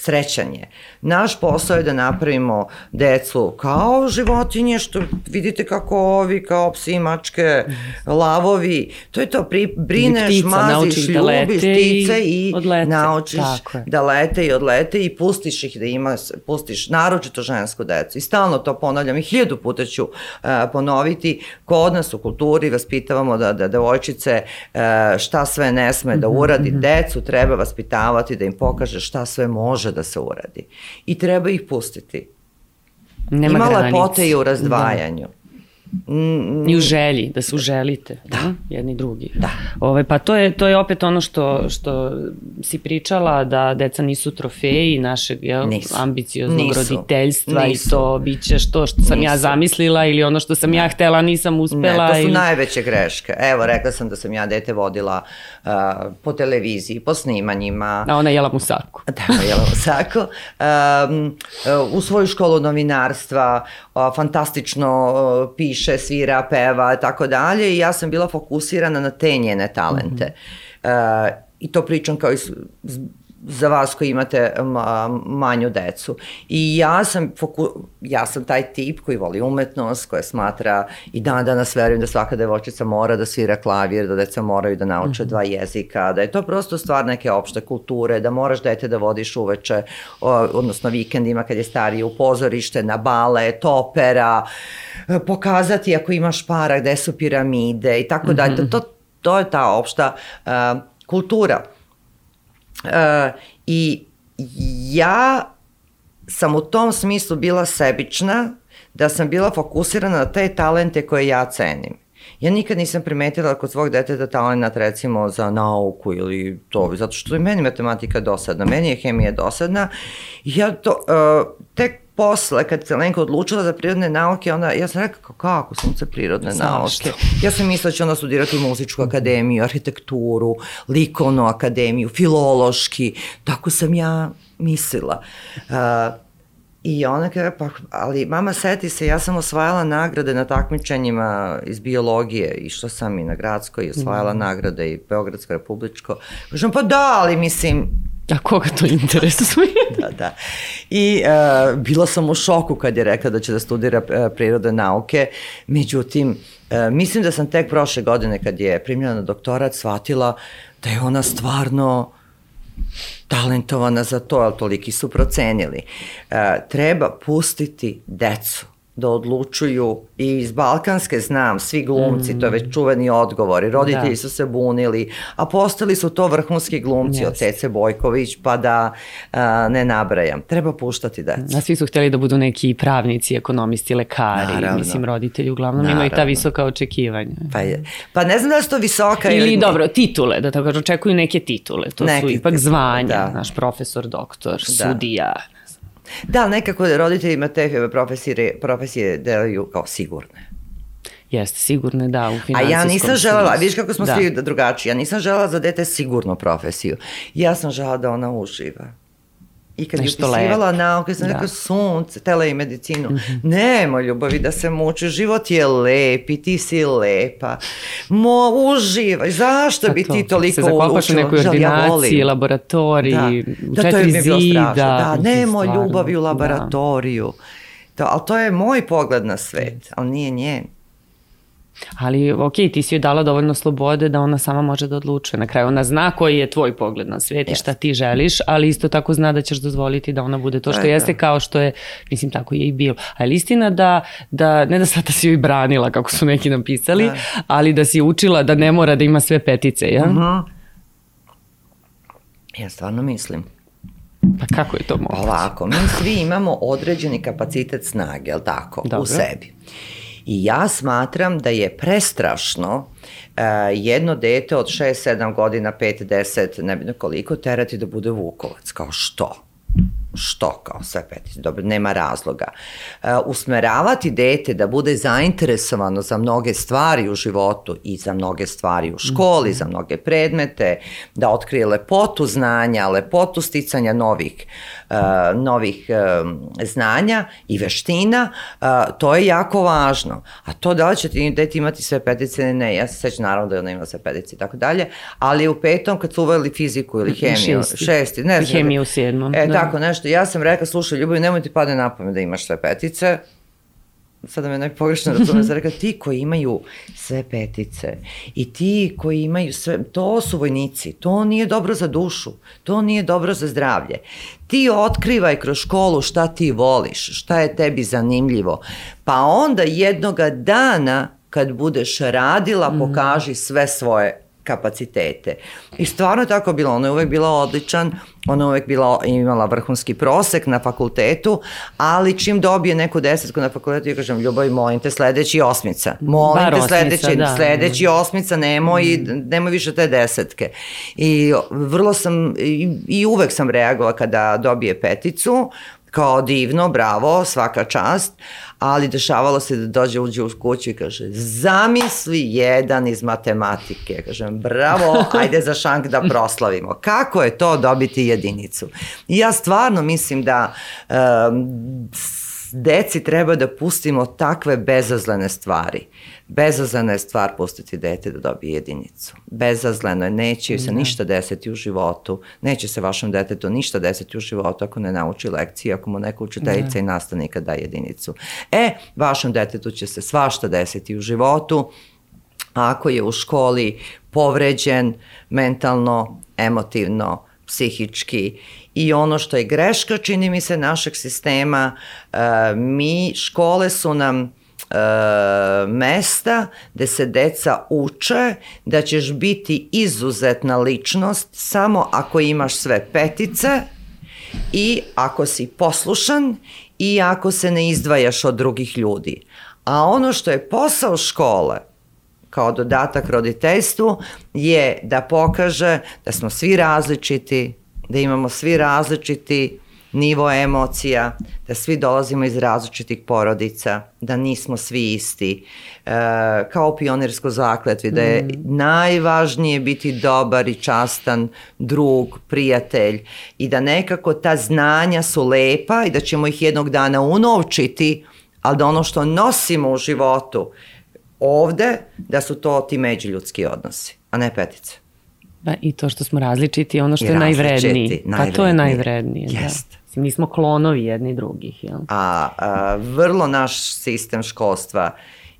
srećan je. Naš posao je da napravimo decu kao životinje, što vidite kako ovi, kao psi, mačke, lavovi. To je to, pri, brineš, ptica, maziš, da ljubiš da ptice i, i naučiš da lete i odlete i pustiš ih da ima, pustiš naročito žensku decu. I stalno to ponavljam i hiljadu puta ću uh, ponoviti. Kod nas u kulturi vaspitavamo da, da devojčice uh, šta sve ne sme da uradi. Mhm. Decu treba vaspitavati da im pokaže šta sve može da se uradi i treba ih pustiti. Nema Ima lepote i u razdvajanju. Da. Mm, I u želji, da se uželite, da. da, jedni drugi. Da. Ove, pa to je, to je opet ono što, što si pričala, da deca nisu trofeji našeg jel, nisu. ambicioznog nisu. roditeljstva nisu. i to biće što, što sam nisu. ja zamislila ili ono što sam ne. ja htela nisam uspela. Ne, to su ili... najveće greške. Evo, rekla sam da sam ja dete vodila uh, po televiziji, po snimanjima. A ona jela musaku. Da, jela musaku. Um, uh, u svoju školu novinarstva uh, fantastično uh, piše piše, svira, peva, tako dalje i ja sam bila fokusirana na te njene talente. Mm -hmm. uh, I to pričam kao iz za vas koji imate manju decu. I ja sam, foku, ja sam taj tip koji voli umetnost, koja smatra i dan danas verujem da svaka devojčica mora da svira klavir, da deca moraju da nauče mm -hmm. dva jezika, da je to prosto stvar neke opšte kulture, da moraš dete da vodiš uveče, odnosno vikendima kad je stariji u pozorište, na balet, opera, pokazati ako imaš para gde su piramide i tako dalje. To, to je ta opšta uh, kultura. Uh, I ja sam u tom smislu bila sebična, da sam bila fokusirana na te talente koje ja cenim. Ja nikad nisam primetila kod svog deteta talenat recimo za nauku ili to, zato što je meni matematika dosadna, meni je hemija dosadna. Ja to, uh, tek posle, kad se Lenka odlučila za prirodne nauke, onda, ja sam rekao, kako sunce prirodne Zašto? nauke? Ja sam mislila da će ona studirati muzičku akademiju, arhitekturu, likovnu akademiju, filološki, tako sam ja mislila. Uh, I ona kaže, pa, ali mama seti se, ja sam osvajala nagrade na takmičenjima iz biologije, išla sam i na gradskoj i osvajala mm. nagrade i Beogradsko republičko. Kažem, pa da, ali mislim, A koga to interesuje? [LAUGHS] da, da. I uh, bila sam u šoku kad je rekla da će da studira uh, prirode nauke, međutim, uh, mislim da sam tek prošle godine kad je primljena na doktorat shvatila da je ona stvarno talentovana za to, ali toliki su procenili. Uh, treba pustiti decu da odlučuju i iz Balkanske znam, svi glumci, mm. to je već mm. čuveni odgovor, roditelji da. su se bunili, a postali su to vrhunski glumci yes. od Cece Bojković, pa da a, ne nabrajam. Treba puštati decu. A svi su hteli da budu neki pravnici, ekonomisti, lekari, Naravno. mislim roditelji uglavnom Naravno. imaju ta visoka očekivanja. Pa, je. pa ne znam da su to visoka ili... Ili dobro, titule, da tako kažu, očekuju neke titule, to Neki su ipak zvanja, da. naš profesor, doktor, da. sudija, Da, nekako roditeljima te profesije, profesije delaju kao sigurne. Jeste, sigurne da, u finansijskom A ja nisam želela, vidiš kako smo da. svi drugačiji, ja nisam želela za dete sigurnu profesiju. Ja sam žela da ona uživa. I kad Nešto je upisivala nauke, sam da. rekao sunce, tele i medicinu. Mm -hmm. Nemo ljubavi da se muči, život je lep i ti si lepa. Mo, uživaj, zašto da bi to, ti toliko se zakvapaš u nekoj ordinaciji, ja laboratoriji, da. u da, četiri zida. Da, nemo ljubavi u da. laboratoriju. Da. To, ali to je moj pogled na svet, ali nije njen. Ali, ok, ti si joj dala dovoljno slobode da ona sama može da odlučuje. Na kraju ona zna koji je tvoj pogled na svet yes. i šta ti želiš, ali isto tako zna da ćeš dozvoliti da ona bude to što Eka. jeste kao što je, mislim, tako je i bilo. Ali istina da, da ne da sad da si joj branila, kako su neki napisali, da. ali da si učila da ne mora da ima sve petice, ja? Uh. -huh. Ja stvarno mislim. Pa kako je to moguće? Ovako, mi svi imamo određeni kapacitet snage, jel tako, Dobro. u sebi. I ja smatram da je prestrašno uh, jedno dete od 6-7 godina, 5-10, ne bi koliko, terati da bude vukovac. Kao što? što kao sve petice, dobro, nema razloga. Uh, usmeravati dete da bude zainteresovano za mnoge stvari u životu i za mnoge stvari u školi, mm -hmm. za mnoge predmete, da otkrije lepotu znanja, lepotu sticanja novih, novih uh, znanja i veština, uh, to je jako važno. A to da li će ti dete imati sve petice, ne, ja se sećam naravno da je ona ima sve petice i tako dalje, ali u petom kad su uveli fiziku ili [LAUGHS] hemiju, šesti, šesti ne znam. Hemiju u sedmom. E, da. tako nešto, ja sam rekla, slušaj, ljubav, nemoj ti pade na pamet da imaš sve petice, sada me ne pogrešno razume, [LAUGHS] sam rekla, ti koji imaju sve petice i ti koji imaju sve, to su vojnici, to nije dobro za dušu, to nije dobro za zdravlje. Ti otkrivaj kroz školu šta ti voliš, šta je tebi zanimljivo, pa onda jednoga dana kad budeš radila, mm. pokaži sve svoje kapacitete. I stvarno je tako bilo, ona je uvek bila odličan, ona je uvek bila, imala vrhunski prosek na fakultetu, ali čim dobije neku desetku na fakultetu, ja kažem, ljubav, molim te, sledeći osmica. Molim Bar te, sledeći, osmica, da. sledeći osmica, nemoj, mm. nemoj više te desetke. I vrlo sam, i, i uvek sam reagovala kada dobije peticu, kao divno, bravo, svaka čast, ali dešavalo se da dođe uđe u kuću i kaže zamisli jedan iz matematike. Kažem bravo, [LAUGHS] ajde za šank da proslavimo. Kako je to dobiti jedinicu? I ja stvarno mislim da um, deci treba da pustimo takve bezazlene stvari. Bezazlena je stvar pustiti dete da dobije jedinicu. Bezazleno je, neće se da. ništa desiti u životu, neće se vašem detetu ništa desiti u životu ako ne nauči lekcije, ako mu neka učiteljica da. i nastavnika da jedinicu. E, vašem detetu će se svašta desiti u životu, ako je u školi povređen mentalno, emotivno, psihički i ono što je greška čini mi se našeg sistema e, mi škole su nam e, mesta gde se deca uče da ćeš biti izuzetna ličnost samo ako imaš sve petice i ako si poslušan i ako se ne izdvajaš od drugih ljudi. A ono što je posao škole kao dodatak roditeljstvu je da pokaže da smo svi različiti, da imamo svi različiti nivo emocija, da svi dolazimo iz različitih porodica, da nismo svi isti, e, kao pionirsko zakletvi, da je mm. najvažnije biti dobar i častan drug, prijatelj i da nekako ta znanja su lepa i da ćemo ih jednog dana unovčiti, ali da ono što nosimo u životu ovde da su to ti međuljudski odnosi, a ne petice. Da, i to što smo različiti, ono što I je najvredniji. Pa to je najvrednije, Jest. da. Mi smo klonovi jedni drugih, jel? A, a vrlo naš sistem školstva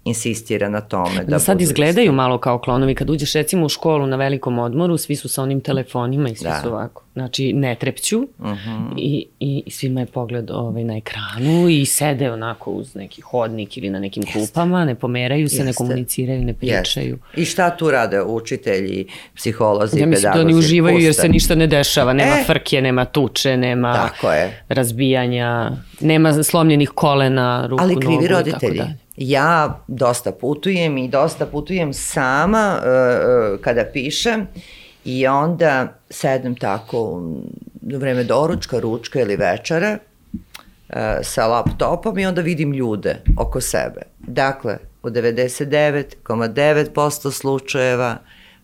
insistira na tome. Da, da sad izgledaju malo kao klonovi. Kad uđeš recimo u školu na velikom odmoru, svi su sa onim telefonima i svi da. su ovako. Znači, ne trepću uh mhm. -huh. i, i svima je pogled ovaj, na ekranu i sede onako uz neki hodnik ili na nekim Jeste. klupama, ne pomeraju se, Jeste. ne komuniciraju, ne pričaju. Jeste. I šta tu rade učitelji, psiholozi, ja, pedagozi? Ja mislim da oni uživaju puste. jer se ništa ne dešava. Nema e, frke, nema tuče, nema tako je. razbijanja, nema slomljenih kolena, ruku, Ali krivi nogu, roditelji. Ja dosta putujem i dosta putujem sama uh, kada pišem i onda sedem tako u vreme doručka, ručka ili večera uh, sa laptopom i onda vidim ljude oko sebe. Dakle, u 99,9% slučajeva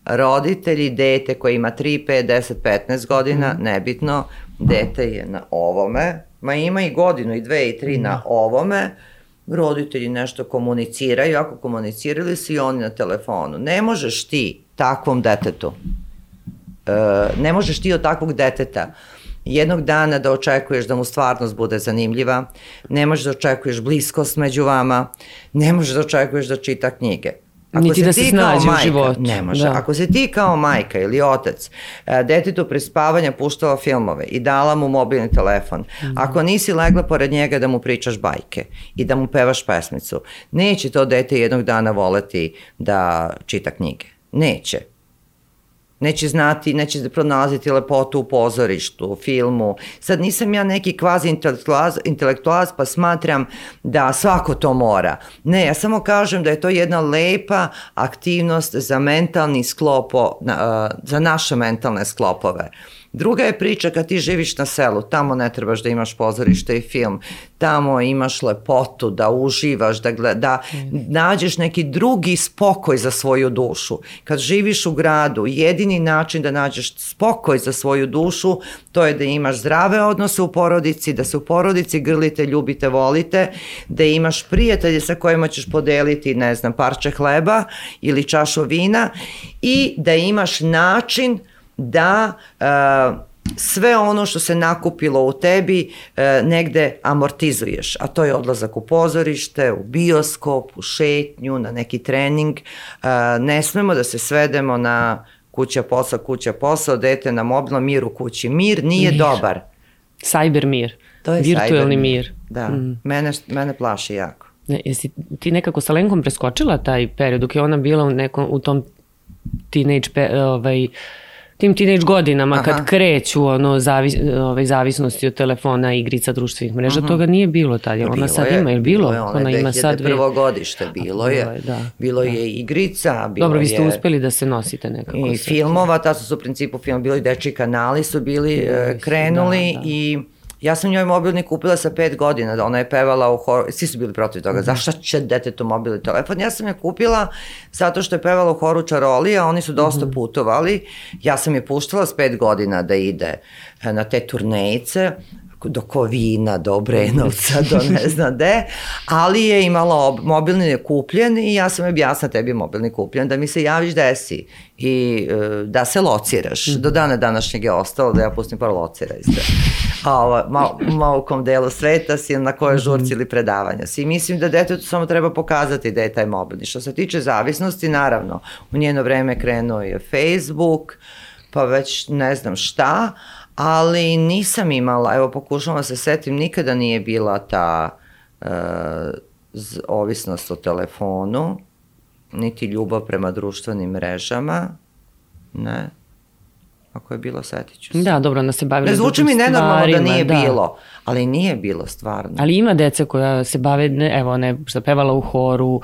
roditelji, dete koje ima 3, 5, 10, 15 godina, mm. nebitno, dete je na ovome, ma ima i godinu i dve i tri mm. na ovome, roditelji nešto komuniciraju, ako komunicirali su i oni na telefonu. Ne možeš ti takvom detetu, e, ne možeš ti od takvog deteta jednog dana da očekuješ da mu stvarnost bude zanimljiva, ne možeš da očekuješ bliskost među vama, ne možeš da očekuješ da čita knjige. Ako Niti da se snađe majka, u životu. Ne može. Da. Ako se ti kao majka ili otac e, detetu pre spavanja puštala filmove i dala mu mobilni telefon, mm. ako nisi legla pored njega da mu pričaš bajke i da mu pevaš pesmicu, neće to dete jednog dana voleti da čita knjige. Neće neće znati, neće pronalaziti lepotu u pozorištu, u filmu. Sad nisam ja neki kvazi intelektualac, intelektualac pa smatram da svako to mora. Ne, ja samo kažem da je to jedna lepa aktivnost za mentalni sklopo, za naše mentalne sklopove. Druga je priča kad ti živiš na selu, tamo ne trebaš da imaš pozorište i film, tamo imaš lepotu, da uživaš, da, gleda, da nađeš neki drugi spokoj za svoju dušu. Kad živiš u gradu, jedini način da nađeš spokoj za svoju dušu, to je da imaš zdrave odnose u porodici, da se u porodici grlite, ljubite, volite, da imaš prijatelje sa kojima ćeš podeliti, ne znam, parče hleba ili čašu vina i da imaš način da uh, sve ono što se nakupilo u tebi uh, negde amortizuješ, a to je odlazak u pozorište, u bioskop, u šetnju, na neki trening. Uh, ne smemo da se svedemo na kuća posao, kuća posao, dete na mobilnom mir u kući. Mir nije mir. dobar. Cyber mir. To je Virtualni mir. mir. Da, mm. mene, mene plaši jako. Ne, jesi ti nekako sa Lenkom preskočila taj period dok je ona bila u, nekom, u tom teenage pe, ovaj, uh, tim teenage godinama Aha. kad kreću ono zavis, ovaj, zavisnosti od telefona, igrica, društvenih mreža, Aha. toga nije bilo tad. Ona bilo sad je, ima, je bilo? bilo je, ona, ona ima sad prvo godište, bilo je. Bilo je, da, bilo da. je igrica, bilo Dobro, vi ste je, uspeli da se nosite nekako. I filmova, ta su su u principu film, bili deči kanali su bili, uh, krenuli da, da. i Ja sam njoj mobilni kupila sa pet godina, da ona je pevala u horu, svi su bili protiv toga, mm -hmm. zašto će detetu mobilni telefon? Ja sam je kupila zato što je pevala u horu Čaroli, a oni su dosta mm -hmm. putovali. Ja sam je puštala s pet godina da ide e, na te turnejice, do Kovina, do Obrenovca, [LAUGHS] do ne znam de, ali je imala ob, mobilni je kupljen i ja sam objasna tebi mobilni kupljen, da mi se javiš desi i e, da se lociraš. Mm. Do dana današnjeg je ostalo da ja pustim par locira isto. A ovo, malo, malo kom delu sveta si na mhm. žurci ili predavanja si. Mislim da detetu samo treba pokazati da je taj mobilni. Što se tiče zavisnosti, naravno, u njeno vreme krenuo je Facebook, pa već ne znam šta, ali nisam imala, evo pokušavam da se setim, nikada nije bila ta uh, ovisnost o telefonu, niti ljubav prema društvenim mrežama, ne. Ako je bilo, setit ću se. Da, dobro, ona se bavila Ne zvuči mi nenormalno da nije da. bilo, ali nije bilo stvarno. Ali ima deca koja se bave, ne, evo, ne, šta pevala u horu, uh,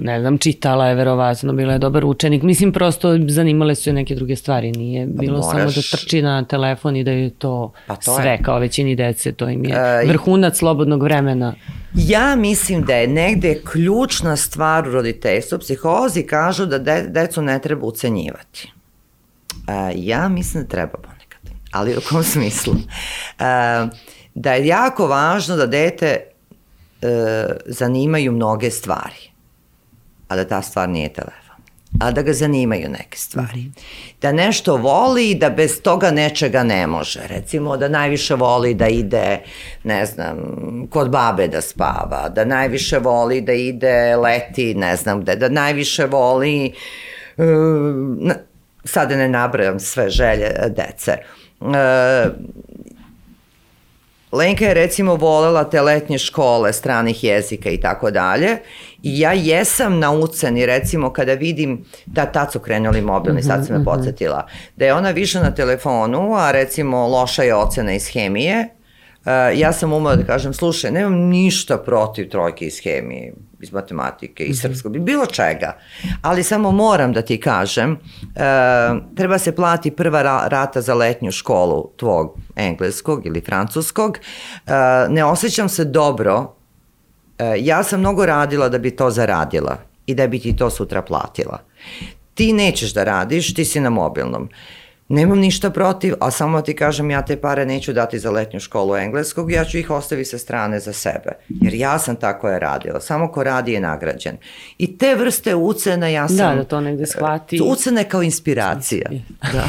ne znam, čitala je verovatno, bila je dobar učenik. Mislim, prosto zanimale su je neke druge stvari. Nije pa bilo moraš... samo da trči na telefon i da je to, pa to sve, je. kao većini dece. To im je uh, vrhunac slobodnog vremena. Ja mislim da je negde ključna stvar u roditeljstvu. Psihozi kažu da de, decu ne treba ucenjivati. Uh, ja mislim da treba ponekad. Ali u kom smislu? Uh, da je jako važno da dete uh, zanimaju mnoge stvari, a da ta stvar nije telefon a da ga zanimaju neke stvari. Da nešto voli i da bez toga nečega ne može. Recimo da najviše voli da ide, ne znam, kod babe da spava, da najviše voli da ide leti, ne znam gde, da najviše voli uh, sada ne nabrajam sve želje e, dece. E, Lenka je recimo volela te letnje škole stranih jezika i tako dalje i ja jesam na uceni recimo kada vidim da tad su krenuli mobilni, -hmm, sad se me mhm, mhm. podsjetila, da je ona više na telefonu, a recimo loša je ocena iz hemije, Uh, ja sam umela da kažem, slušaj, nemam ništa protiv trojke iz hemije, iz matematike, iz mhm. srpskog, bilo čega, ali samo moram da ti kažem, uh, treba se plati prva rata za letnju školu tvog engleskog ili francuskog, uh, ne osjećam se dobro, ja sam mnogo radila da bi to zaradila i da bi ti to sutra platila. Ti nećeš da radiš, ti si na mobilnom. Uh, Nemam ništa protiv, a samo ti kažem ja te pare neću dati za letnju školu engleskog, ja ću ih ostaviti sa strane za sebe. Jer ja sam tako je radila. Samo ko radi je nagrađen. I te vrste ucena ja sam... Da, da to negde shvati. Ucene kao inspiracija. [LAUGHS] Da.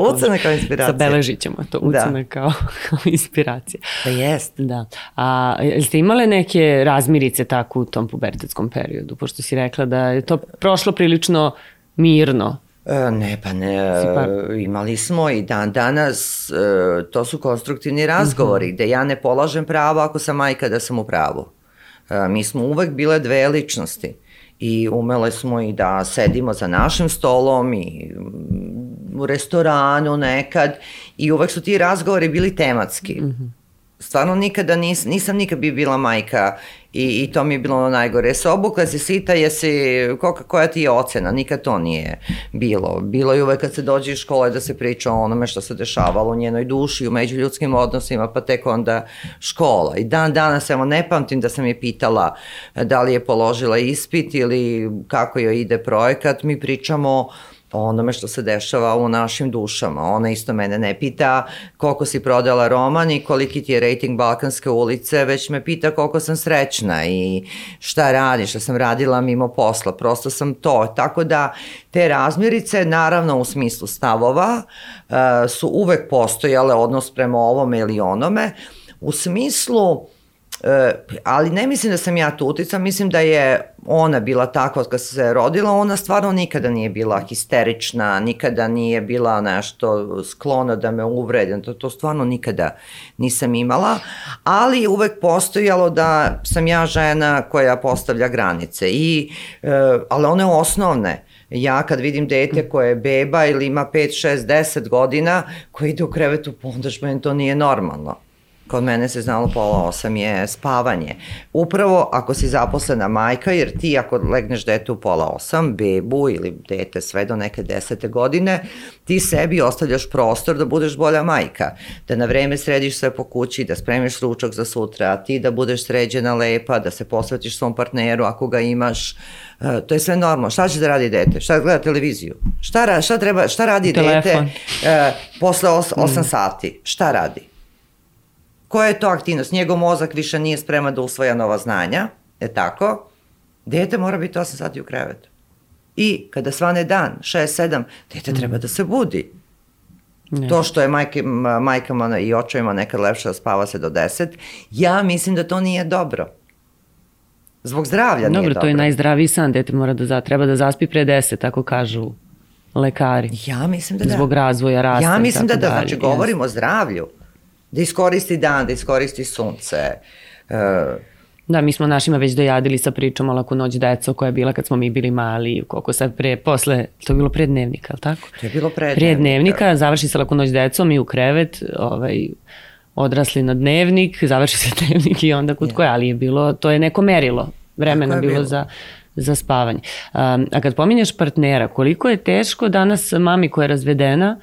Ucene kao inspiracija. Zabeležit ćemo to, ucene da. kao, [LAUGHS] kao inspiracija. Pa jest. Da. A jeste imale neke razmirice tako u tom pubertetskom periodu? Pošto si rekla da je to prošlo prilično mirno ne, pa ne, Super. imali smo i dan danas, e, to su konstruktivni razgovori, mm -hmm. gde ja ne polažem pravo ako sam majka da sam u pravu. E, mi smo uvek bile dve ličnosti i umele smo i da sedimo za našim stolom i u restoranu nekad i uvek su ti razgovori bili tematski. Mm -hmm stvarno nikada nis, nisam nikad bi bila majka i, i to mi je bilo ono najgore. Se obukla si sita, jesi, koka, koja ti je ocena? Nikad to nije bilo. Bilo je uvek kad se dođe iz škole da se priča o onome što se dešavalo u njenoj duši, u međuljudskim odnosima, pa tek onda škola. I dan danas, evo, ne pamtim da sam je pitala da li je položila ispit ili kako joj ide projekat, mi pričamo o onome što se dešava u našim dušama. Ona isto mene ne pita koliko si prodala roman i koliki ti je rating Balkanske ulice, već me pita koliko sam srećna i šta radi, šta sam radila mimo posla. Prosto sam to. Tako da te razmirice, naravno u smislu stavova, uh, su uvek postojale odnos prema ovome ili onome. U smislu E, ali ne mislim da sam ja tu utica, mislim da je ona bila takva kad se rodila, ona stvarno nikada nije bila histerična, nikada nije bila nešto sklona da me uvredi, to, to stvarno nikada nisam imala, ali uvek postojalo da sam ja žena koja postavlja granice, I, e, ali one osnovne, Ja kad vidim dete koje je beba ili ima 5, 6, 10 godina koji ide u krevetu, pa onda meni to nije normalno. Kod mene se znalo pola osam je spavanje. Upravo ako si zaposlena majka, jer ti ako legneš dete u pola osam, bebu ili dete sve do neke desete godine, ti sebi ostavljaš prostor da budeš bolja majka, da na vreme središ sve po kući, da spremiš ručak za sutra, ti da budeš sređena lepa, da se posvetiš svom partneru ako ga imaš, Uh, to je sve normalno. Šta će da radi dete? Šta gleda televiziju? Šta, šta, treba, šta radi Telefon. dete uh, posle 8 mm. sati? Šta radi? Koja je to aktivnost? Njegov mozak više nije spreman da usvoja nova znanja, je tako? Dete mora biti 8 sati u krevetu. I kada svane dan, 6-7, dete treba da se budi. Ne. To što je majke, majkama i očevima nekad lepše da spava se do 10, ja mislim da to nije dobro. Zbog zdravlja dobro, nije dobro. Dobro, to je najzdraviji san, dete mora da za, treba da zaspi pre 10, tako kažu lekari. Ja mislim da da. Zbog razvoja rasta Ja mislim da da, znači govorimo o zdravlju. Da iskoristi dan, da iskoristi sunce. Uh, Da, mi smo našima već dojadili sa pričom o laku noć deco koja je bila kad smo mi bili mali, koliko sad pre, posle, to je bilo pre dnevnika, ali tako? To je bilo pre dnevnika. Pre dnevnika, završi se laku noć deco, mi u krevet, ovaj, odrasli na dnevnik, završi se [LAUGHS] dnevnik i onda kod yeah. koje, ali je bilo, to je neko merilo vremena bilo, bilo za, za spavanje. Um, a kad pominješ partnera, koliko je teško danas mami koja je razvedena,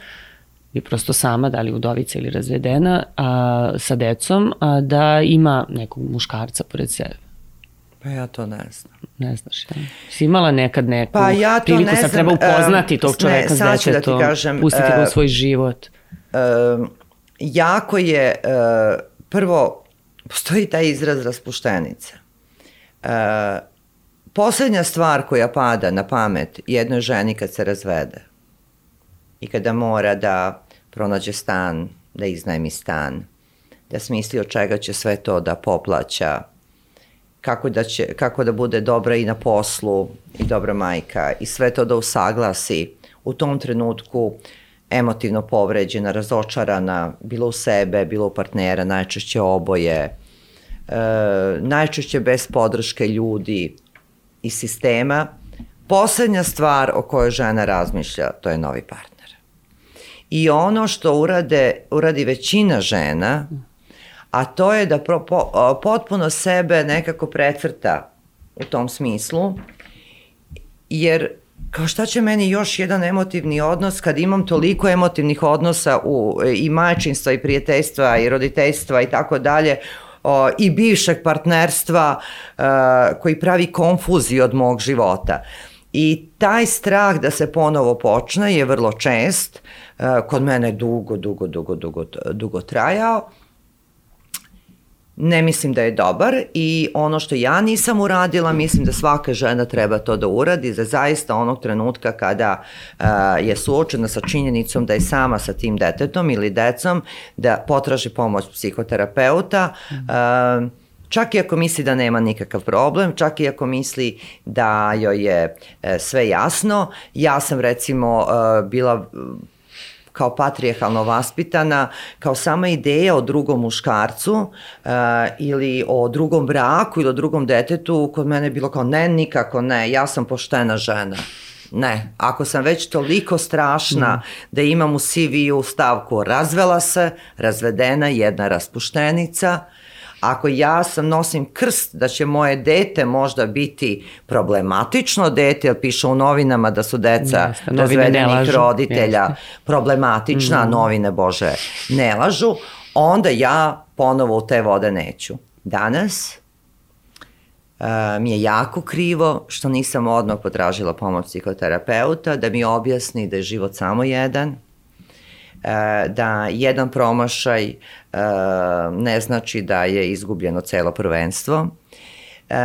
je prosto sama, da li udovica ili razvedena, a, sa decom, a, da ima nekog muškarca pored sebe. Pa ja to ne znam. Ne znaš, ja. Si imala nekad neku pa ja to priliku, ne sad treba upoznati um, tog čoveka ne, s detetom, da kažem, pustiti ga uh, u svoj život. Uh, jako je, uh, prvo, postoji taj izraz raspuštenica. Uh, poslednja stvar koja pada na pamet jednoj ženi kad se razvede i kada mora da pronađe stan, da iznajmi stan, da smisli od čega će sve to da poplaća, kako da, će, kako da bude dobra i na poslu i dobra majka i sve to da usaglasi u tom trenutku emotivno povređena, razočarana, bilo u sebe, bilo u partnera, najčešće oboje, e, najčešće bez podrške ljudi i sistema. Poslednja stvar o kojoj žena razmišlja, to je novi partner. I ono što urade, uradi većina žena, a to je da pro, po, potpuno sebe nekako pretvrta u tom smislu, jer kao šta će meni još jedan emotivni odnos kad imam toliko emotivnih odnosa u, i majčinstva i prijateljstva i roditeljstva i tako dalje i bivšeg partnerstva uh, koji pravi konfuziju od mog života. I taj strah da se ponovo počne je vrlo čest, uh, kod mene dugo, dugo, dugo, dugo, dugo trajao. Ne mislim da je dobar i ono što ja nisam uradila, mislim da svaka žena treba to da uradi, za zaista onog trenutka kada uh, je suočena sa činjenicom da je sama sa tim detetom ili decom, da potraži pomoć psihoterapeuta, uh, čak i ako misli da nema nikakav problem, čak i ako misli da joj je e, sve jasno. Ja sam recimo e, bila kao patrijarhalno vaspitana, kao sama ideja o drugom muškarcu uh, ili o drugom braku ili o drugom detetu, kod mene je bilo kao ne, nikako ne, ja sam poštena žena. Ne, ako sam već toliko strašna mm. da imam u CV-u stavku razvela se, razvedena, jedna raspuštenica, ako ja sam nosim krst da će moje dete možda biti problematično dete, jer piše u novinama da su deca Jeste, razvedenih roditelja Jeste. problematična, mm. novine, bože, ne lažu, onda ja ponovo u te vode neću. Danas uh, mi je jako krivo što nisam odmah potražila pomoć psihoterapeuta da mi objasni da je život samo jedan, da jedan promašaj e, ne znači da je izgubljeno celo prvenstvo, e,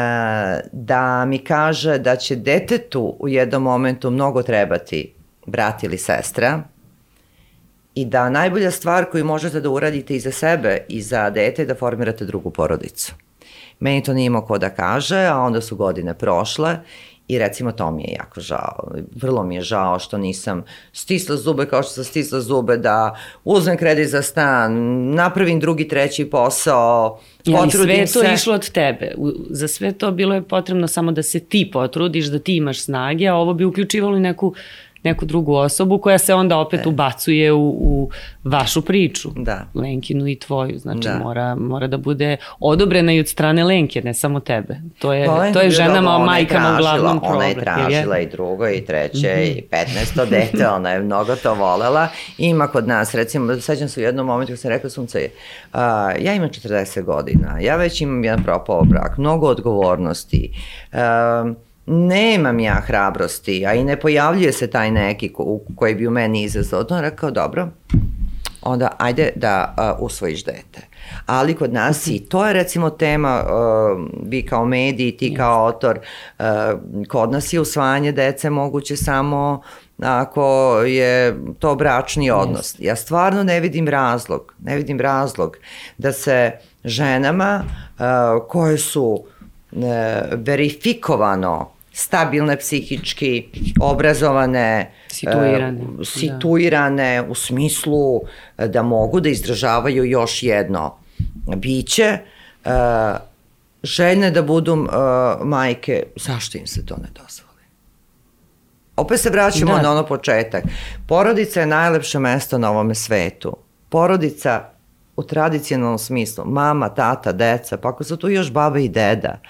da mi kaže da će detetu u jednom momentu mnogo trebati brat ili sestra i da najbolja stvar koju možete da uradite i za sebe i za dete je da formirate drugu porodicu. Meni to nije imao ko da kaže, a onda su godine prošle I recimo to mi je jako žao. Vrlo mi je žao što nisam stisla zube kao što sam stisla zube da uzmem kredit za stan, napravim drugi, treći posao, potrudim ja, sve je to išlo od tebe. Za sve to bilo je potrebno samo da se ti potrudiš, da ti imaš snage, a ovo bi uključivalo i neku neku drugu osobu koja se onda opet e. ubacuje u, u vašu priču. Da. Lenkinu i tvoju. Znači da. mora, mora da bude odobrena i od strane Lenke, ne samo tebe. To je, to je, to je ženama, majkama uglavnom problem. Ona je tražila je? i drugo i treće mm -hmm. i 15. dete, [LAUGHS] ona je mnogo to volela. Ima kod nas, recimo, sećam se u jednom momentu kad sam rekla sunce, uh, ja imam 40 godina, ja već imam jedan propao brak, mnogo odgovornosti, uh, nemam ja hrabrosti, a i ne pojavljuje se taj neki ko, koji bi u meni izazvao. On rekao, dobro, onda ajde da uh, usvojiš dete. Ali kod nas i to je recimo tema, uh, vi kao mediji, ti kao autor, uh, kod nas je usvajanje dece moguće samo ako je to bračni odnos. Ja stvarno ne vidim razlog, ne vidim razlog da se ženama uh, koje su uh, verifikovano stabilne psihički, obrazovane, situirane, uh, situirane da. u smislu da mogu da izdržavaju još jedno biće, uh, željne da budu uh, majke, zašto im se to ne dozvoli? Opet se vraćamo da. na ono početak. Porodica je najlepše mesto na ovome svetu. Porodica u tradicionalnom smislu, mama, tata, deca, pa ako su tu još baba i deda,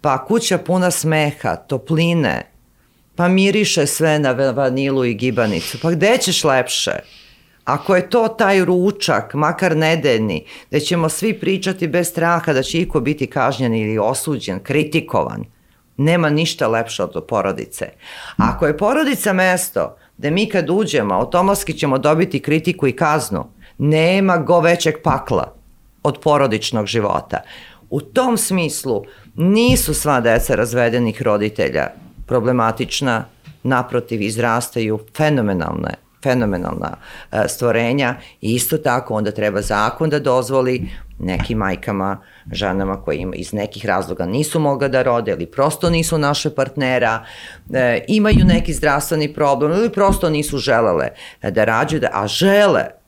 pa kuća puna smeha, topline, pa miriše sve na vanilu i gibanicu, pa gde ćeš lepše? Ako je to taj ručak, makar nedeljni, da ćemo svi pričati bez straha da će iko biti kažnjen ili osuđen, kritikovan, nema ništa lepše od porodice. Ako je porodica mesto da mi kad uđemo, automatski ćemo dobiti kritiku i kaznu, nema go većeg pakla od porodičnog života. U tom smislu nisu sva deca razvedenih roditelja problematična, naprotiv izrastaju fenomenalne fenomenalna e, stvorenja i isto tako onda treba zakon da dozvoli nekim majkama, ženama koje ima, iz nekih razloga nisu mogla da rode ili prosto nisu naše partnera, e, imaju neki zdravstveni problem ili prosto nisu želele da rađaju, da, a žele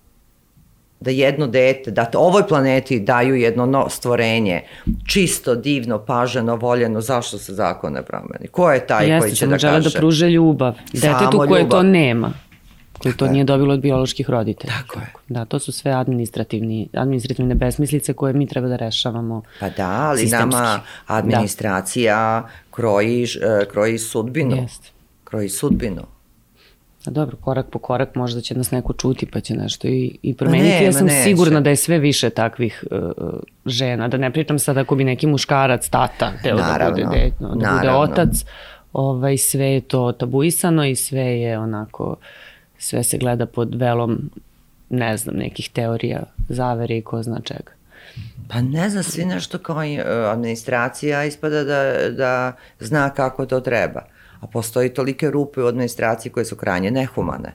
da jedno dete, da ovoj planeti daju jedno no, stvorenje, čisto, divno, paženo, voljeno, zašto se zakon ne promeni? Ko je taj Jeste, koji će da kaže? Jeste, da pruže ljubav. Detetu koje ljubav. to nema koji to nije dobilo od bioloških roditelja. Tako je. Da, to su sve administrativni, administrativne besmislice koje mi treba da rešavamo Pa da, ali sistemski. nama da. administracija da. kroji, e, kroji sudbinu. Jeste. Kroji sudbinu. A dobro, korak po korak možda će nas neko čuti pa će nešto i, i promeniti. Ne, ja sam neće. sigurna da je sve više takvih uh, žena, da ne pričam sad ako bi neki muškarac, tata, teo da bude, de, da naravno. bude otac, ovaj, sve je to tabuisano i sve je onako, sve se gleda pod velom, ne znam, nekih teorija, zavere i ko zna čega. Pa ne znam, svi nešto kao uh, administracija ispada da, da zna kako to treba a postoji tolike rupe u administraciji koje su krajnje nehumane.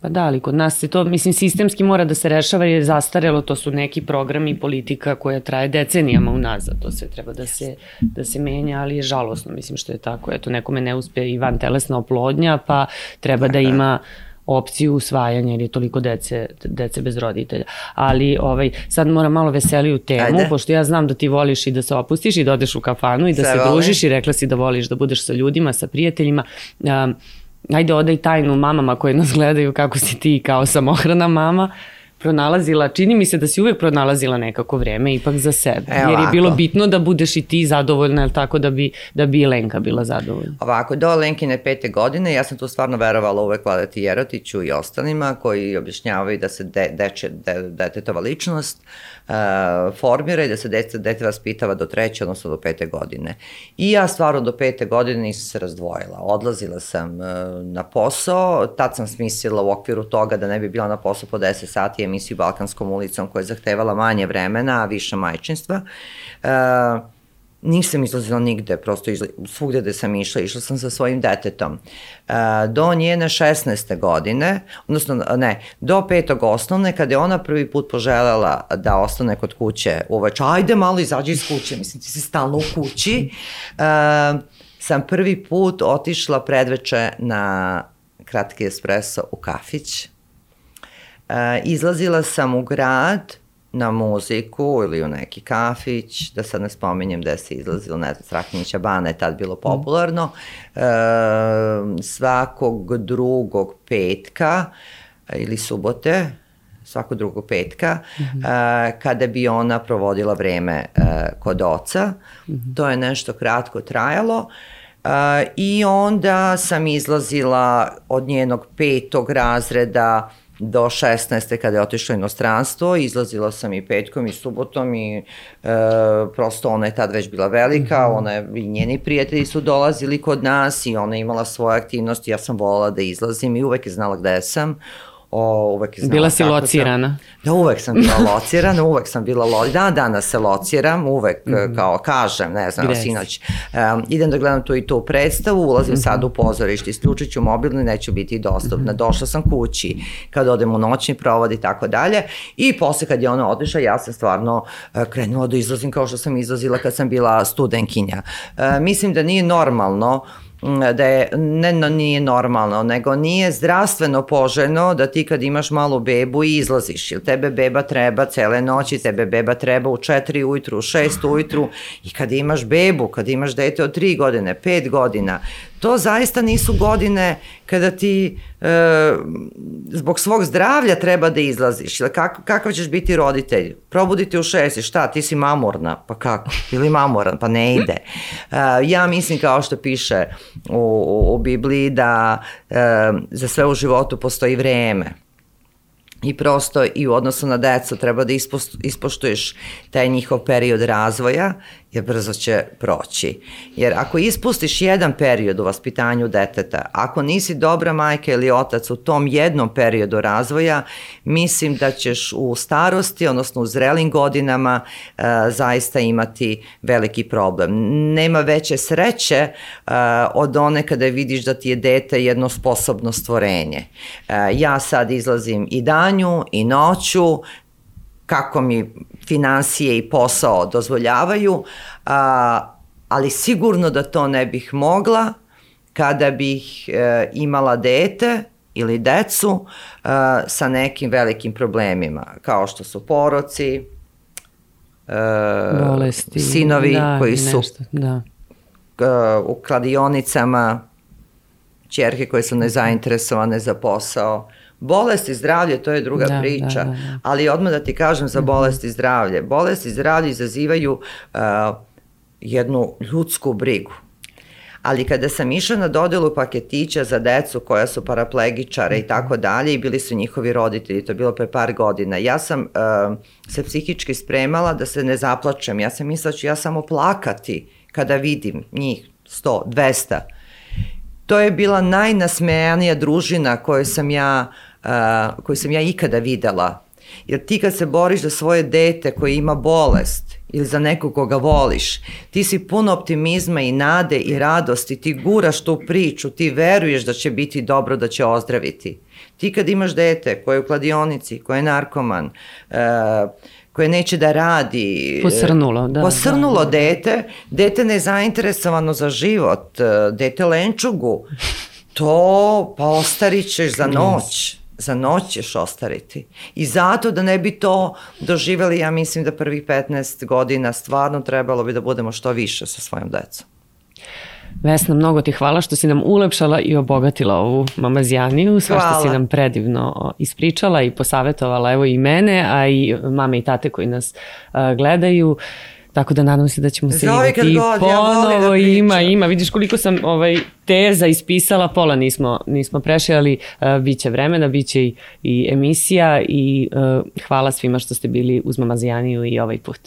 Pa da, ali kod nas se to, mislim, sistemski mora da se rešava jer je zastarelo, to su neki programi i politika koja traje decenijama unazad, to sve treba da se, da se menja, ali je žalosno, mislim što je tako, eto, nekome ne uspe i van telesna oplodnja, pa treba da ima opciju usvajanja jer je toliko dece, dece bez roditelja. Ali ovaj, sad moram malo veseliju temu, Ajde. pošto ja znam da ti voliš i da se opustiš i da odeš u kafanu i da Sve se voli. družiš i rekla si da voliš da budeš sa ljudima, sa prijateljima. Um, ajde odaj tajnu mamama koje nas gledaju kako si ti kao samohrana mama. Uh, pronalazila, čini mi se da si uvek pronalazila nekako vreme ipak za sebe. E, jer je bilo bitno da budeš i ti zadovoljna, ali tako da bi, da bi Lenka bila zadovoljna. Ovako, do Lenkine pete godine ja sam tu stvarno verovala uvek Vladeti Jerotiću i ostalima koji objašnjavaju da se de, deče, de, detetova ličnost uh, formira i da se dete, dete vaspitava do treće, odnosno do pete godine. I ja stvarno do pete godine nisam se razdvojila. Odlazila sam uh, na posao, tad sam smislila u okviru toga da ne bi bila na posao po 10 sati, emisiju Balkanskom ulicom koja je zahtevala manje vremena, a više majčinstva. E, nisam izlazila nigde, prosto izla, svugde da sam išla, išla sam sa svojim detetom. E, do njene 16. godine, odnosno ne, do petog osnovne, kada je ona prvi put poželjela da ostane kod kuće uveč, ajde malo izađi iz kuće, mislim ti si stalno u kući, e, sam prvi put otišla predveče na kratki espresso u kafić, E, izlazila sam u grad na muziku ili u neki kafić, da sad ne spominjem da se izlazilo, ne znam, Strahinjića bana je tad bilo mhm. popularno, e, svakog drugog petka ili subote, svakog drugog petka, mm -hmm. uh, kada bi ona provodila vreme uh, kod oca. Mm -hmm. To je nešto kratko trajalo. Uh, I onda sam izlazila od njenog petog razreda do 16. kada je otišla inostranstvo, izlazila sam i petkom i subotom i e, prosto ona je tad već bila velika, mm -hmm. ona je, i njeni prijatelji su dolazili kod nas i ona je imala svoje aktivnosti, ja sam volala da izlazim i uvek je znala gde sam. O, uvek znala Bila si locirana. Sam, da, uvek sam bila locirana, uvek sam bila locirana. Dan danas se lociram, uvek mm -hmm. kao kažem, ne znam, Gde sinoć. Um, idem da gledam tu i tu predstavu, ulazim mm -hmm. sad u pozorište, isključit ću mobilno i neću biti dostupna. Mm -hmm. Došla sam kući, kad odem u noćni provod i tako dalje. I posle kad je ona otišla, ja sam stvarno uh, krenula da izlazim kao što sam izlazila kad sam bila studenkinja. Uh, mislim da nije normalno Mm, da je, ne, no, nije normalno, nego nije zdravstveno poželjno da ti kad imaš malu bebu i izlaziš, ili tebe beba treba cele noći, tebe beba treba u 4 ujutru, u 6 ujutru i kad imaš bebu, kad imaš dete od 3 godine, 5 godina, to zaista nisu godine kada ti e, zbog svog zdravlja treba da izlaziš. Ili kak, kakav ćeš biti roditelj? Probuditi u šesti, šta, ti si mamorna? Pa kako? Ili mamoran? Pa ne ide. E, ja mislim kao što piše u, u, u Bibliji da e, za sve u životu postoji vreme i prosto i u odnosu na decu treba da ispoštuješ taj njihov period razvoja jer brzo će proći. Jer ako ispustiš jedan period u vaspitanju deteta, ako nisi dobra majka ili otac u tom jednom periodu razvoja, mislim da ćeš u starosti, odnosno u zrelim godinama, e, zaista imati veliki problem. Nema veće sreće e, od one kada vidiš da ti je dete jedno sposobno stvorenje. E, ja sad izlazim i danju i noću, kako mi financije i posao dozvoljavaju, a, ali sigurno da to ne bih mogla kada bih e, imala dete ili decu e, sa nekim velikim problemima, kao što su poroci, e, Bolesti, sinovi da, koji su nešto, da. E, u kladionicama, čerke koje su nezainteresovane za posao, Bolest i zdravlje, to je druga da, priča, da, da, da. ali odmah da ti kažem za mhm. bolest i zdravlje. Bolest i zdravlje izazivaju uh, jednu ljudsku brigu. Ali kada sam išla na dodelu paketića za decu koja su paraplegičare i tako dalje i bili su njihovi roditelji, to je bilo pre par godina, ja sam uh, se psihički spremala da se ne zaplačem. Ja sam mislila da ću ja samo plakati kada vidim njih 100, 200. To je bila najnasmejanija družina koju sam ja uh, uh, koju sam ja ikada videla. Jer ti kad se boriš za svoje dete koje ima bolest ili za nekog koga voliš, ti si puno optimizma i nade i radosti, ti guraš tu priču, ti veruješ da će biti dobro, da će ozdraviti. Ti kad imaš dete koje je u kladionici, koje je narkoman, uh, koje neće da radi. Posrnulo, da. Posrnulo da, dete, dete nezainteresovano za život, dete lenčugu. To, pa ostarit ćeš za noć za noć ćeš ostariti. I zato da ne bi to doživeli, ja mislim da prvih 15 godina stvarno trebalo bi da budemo što više sa svojom decom. Vesna, mnogo ti hvala što si nam ulepšala i obogatila ovu mamazjaniju, sve hvala. što si nam predivno ispričala i posavetovala, evo i mene, a i mame i tate koji nas uh, gledaju. Tako da nadam se da ćemo se vidjeti god, ponovo. Ja da ima, ima. Vidiš koliko sam ovaj, teza ispisala, pola nismo, nismo prešli, ali uh, bit će vremena, bit će i, i emisija i uh, hvala svima što ste bili uz Mamazijaniju i ovaj put.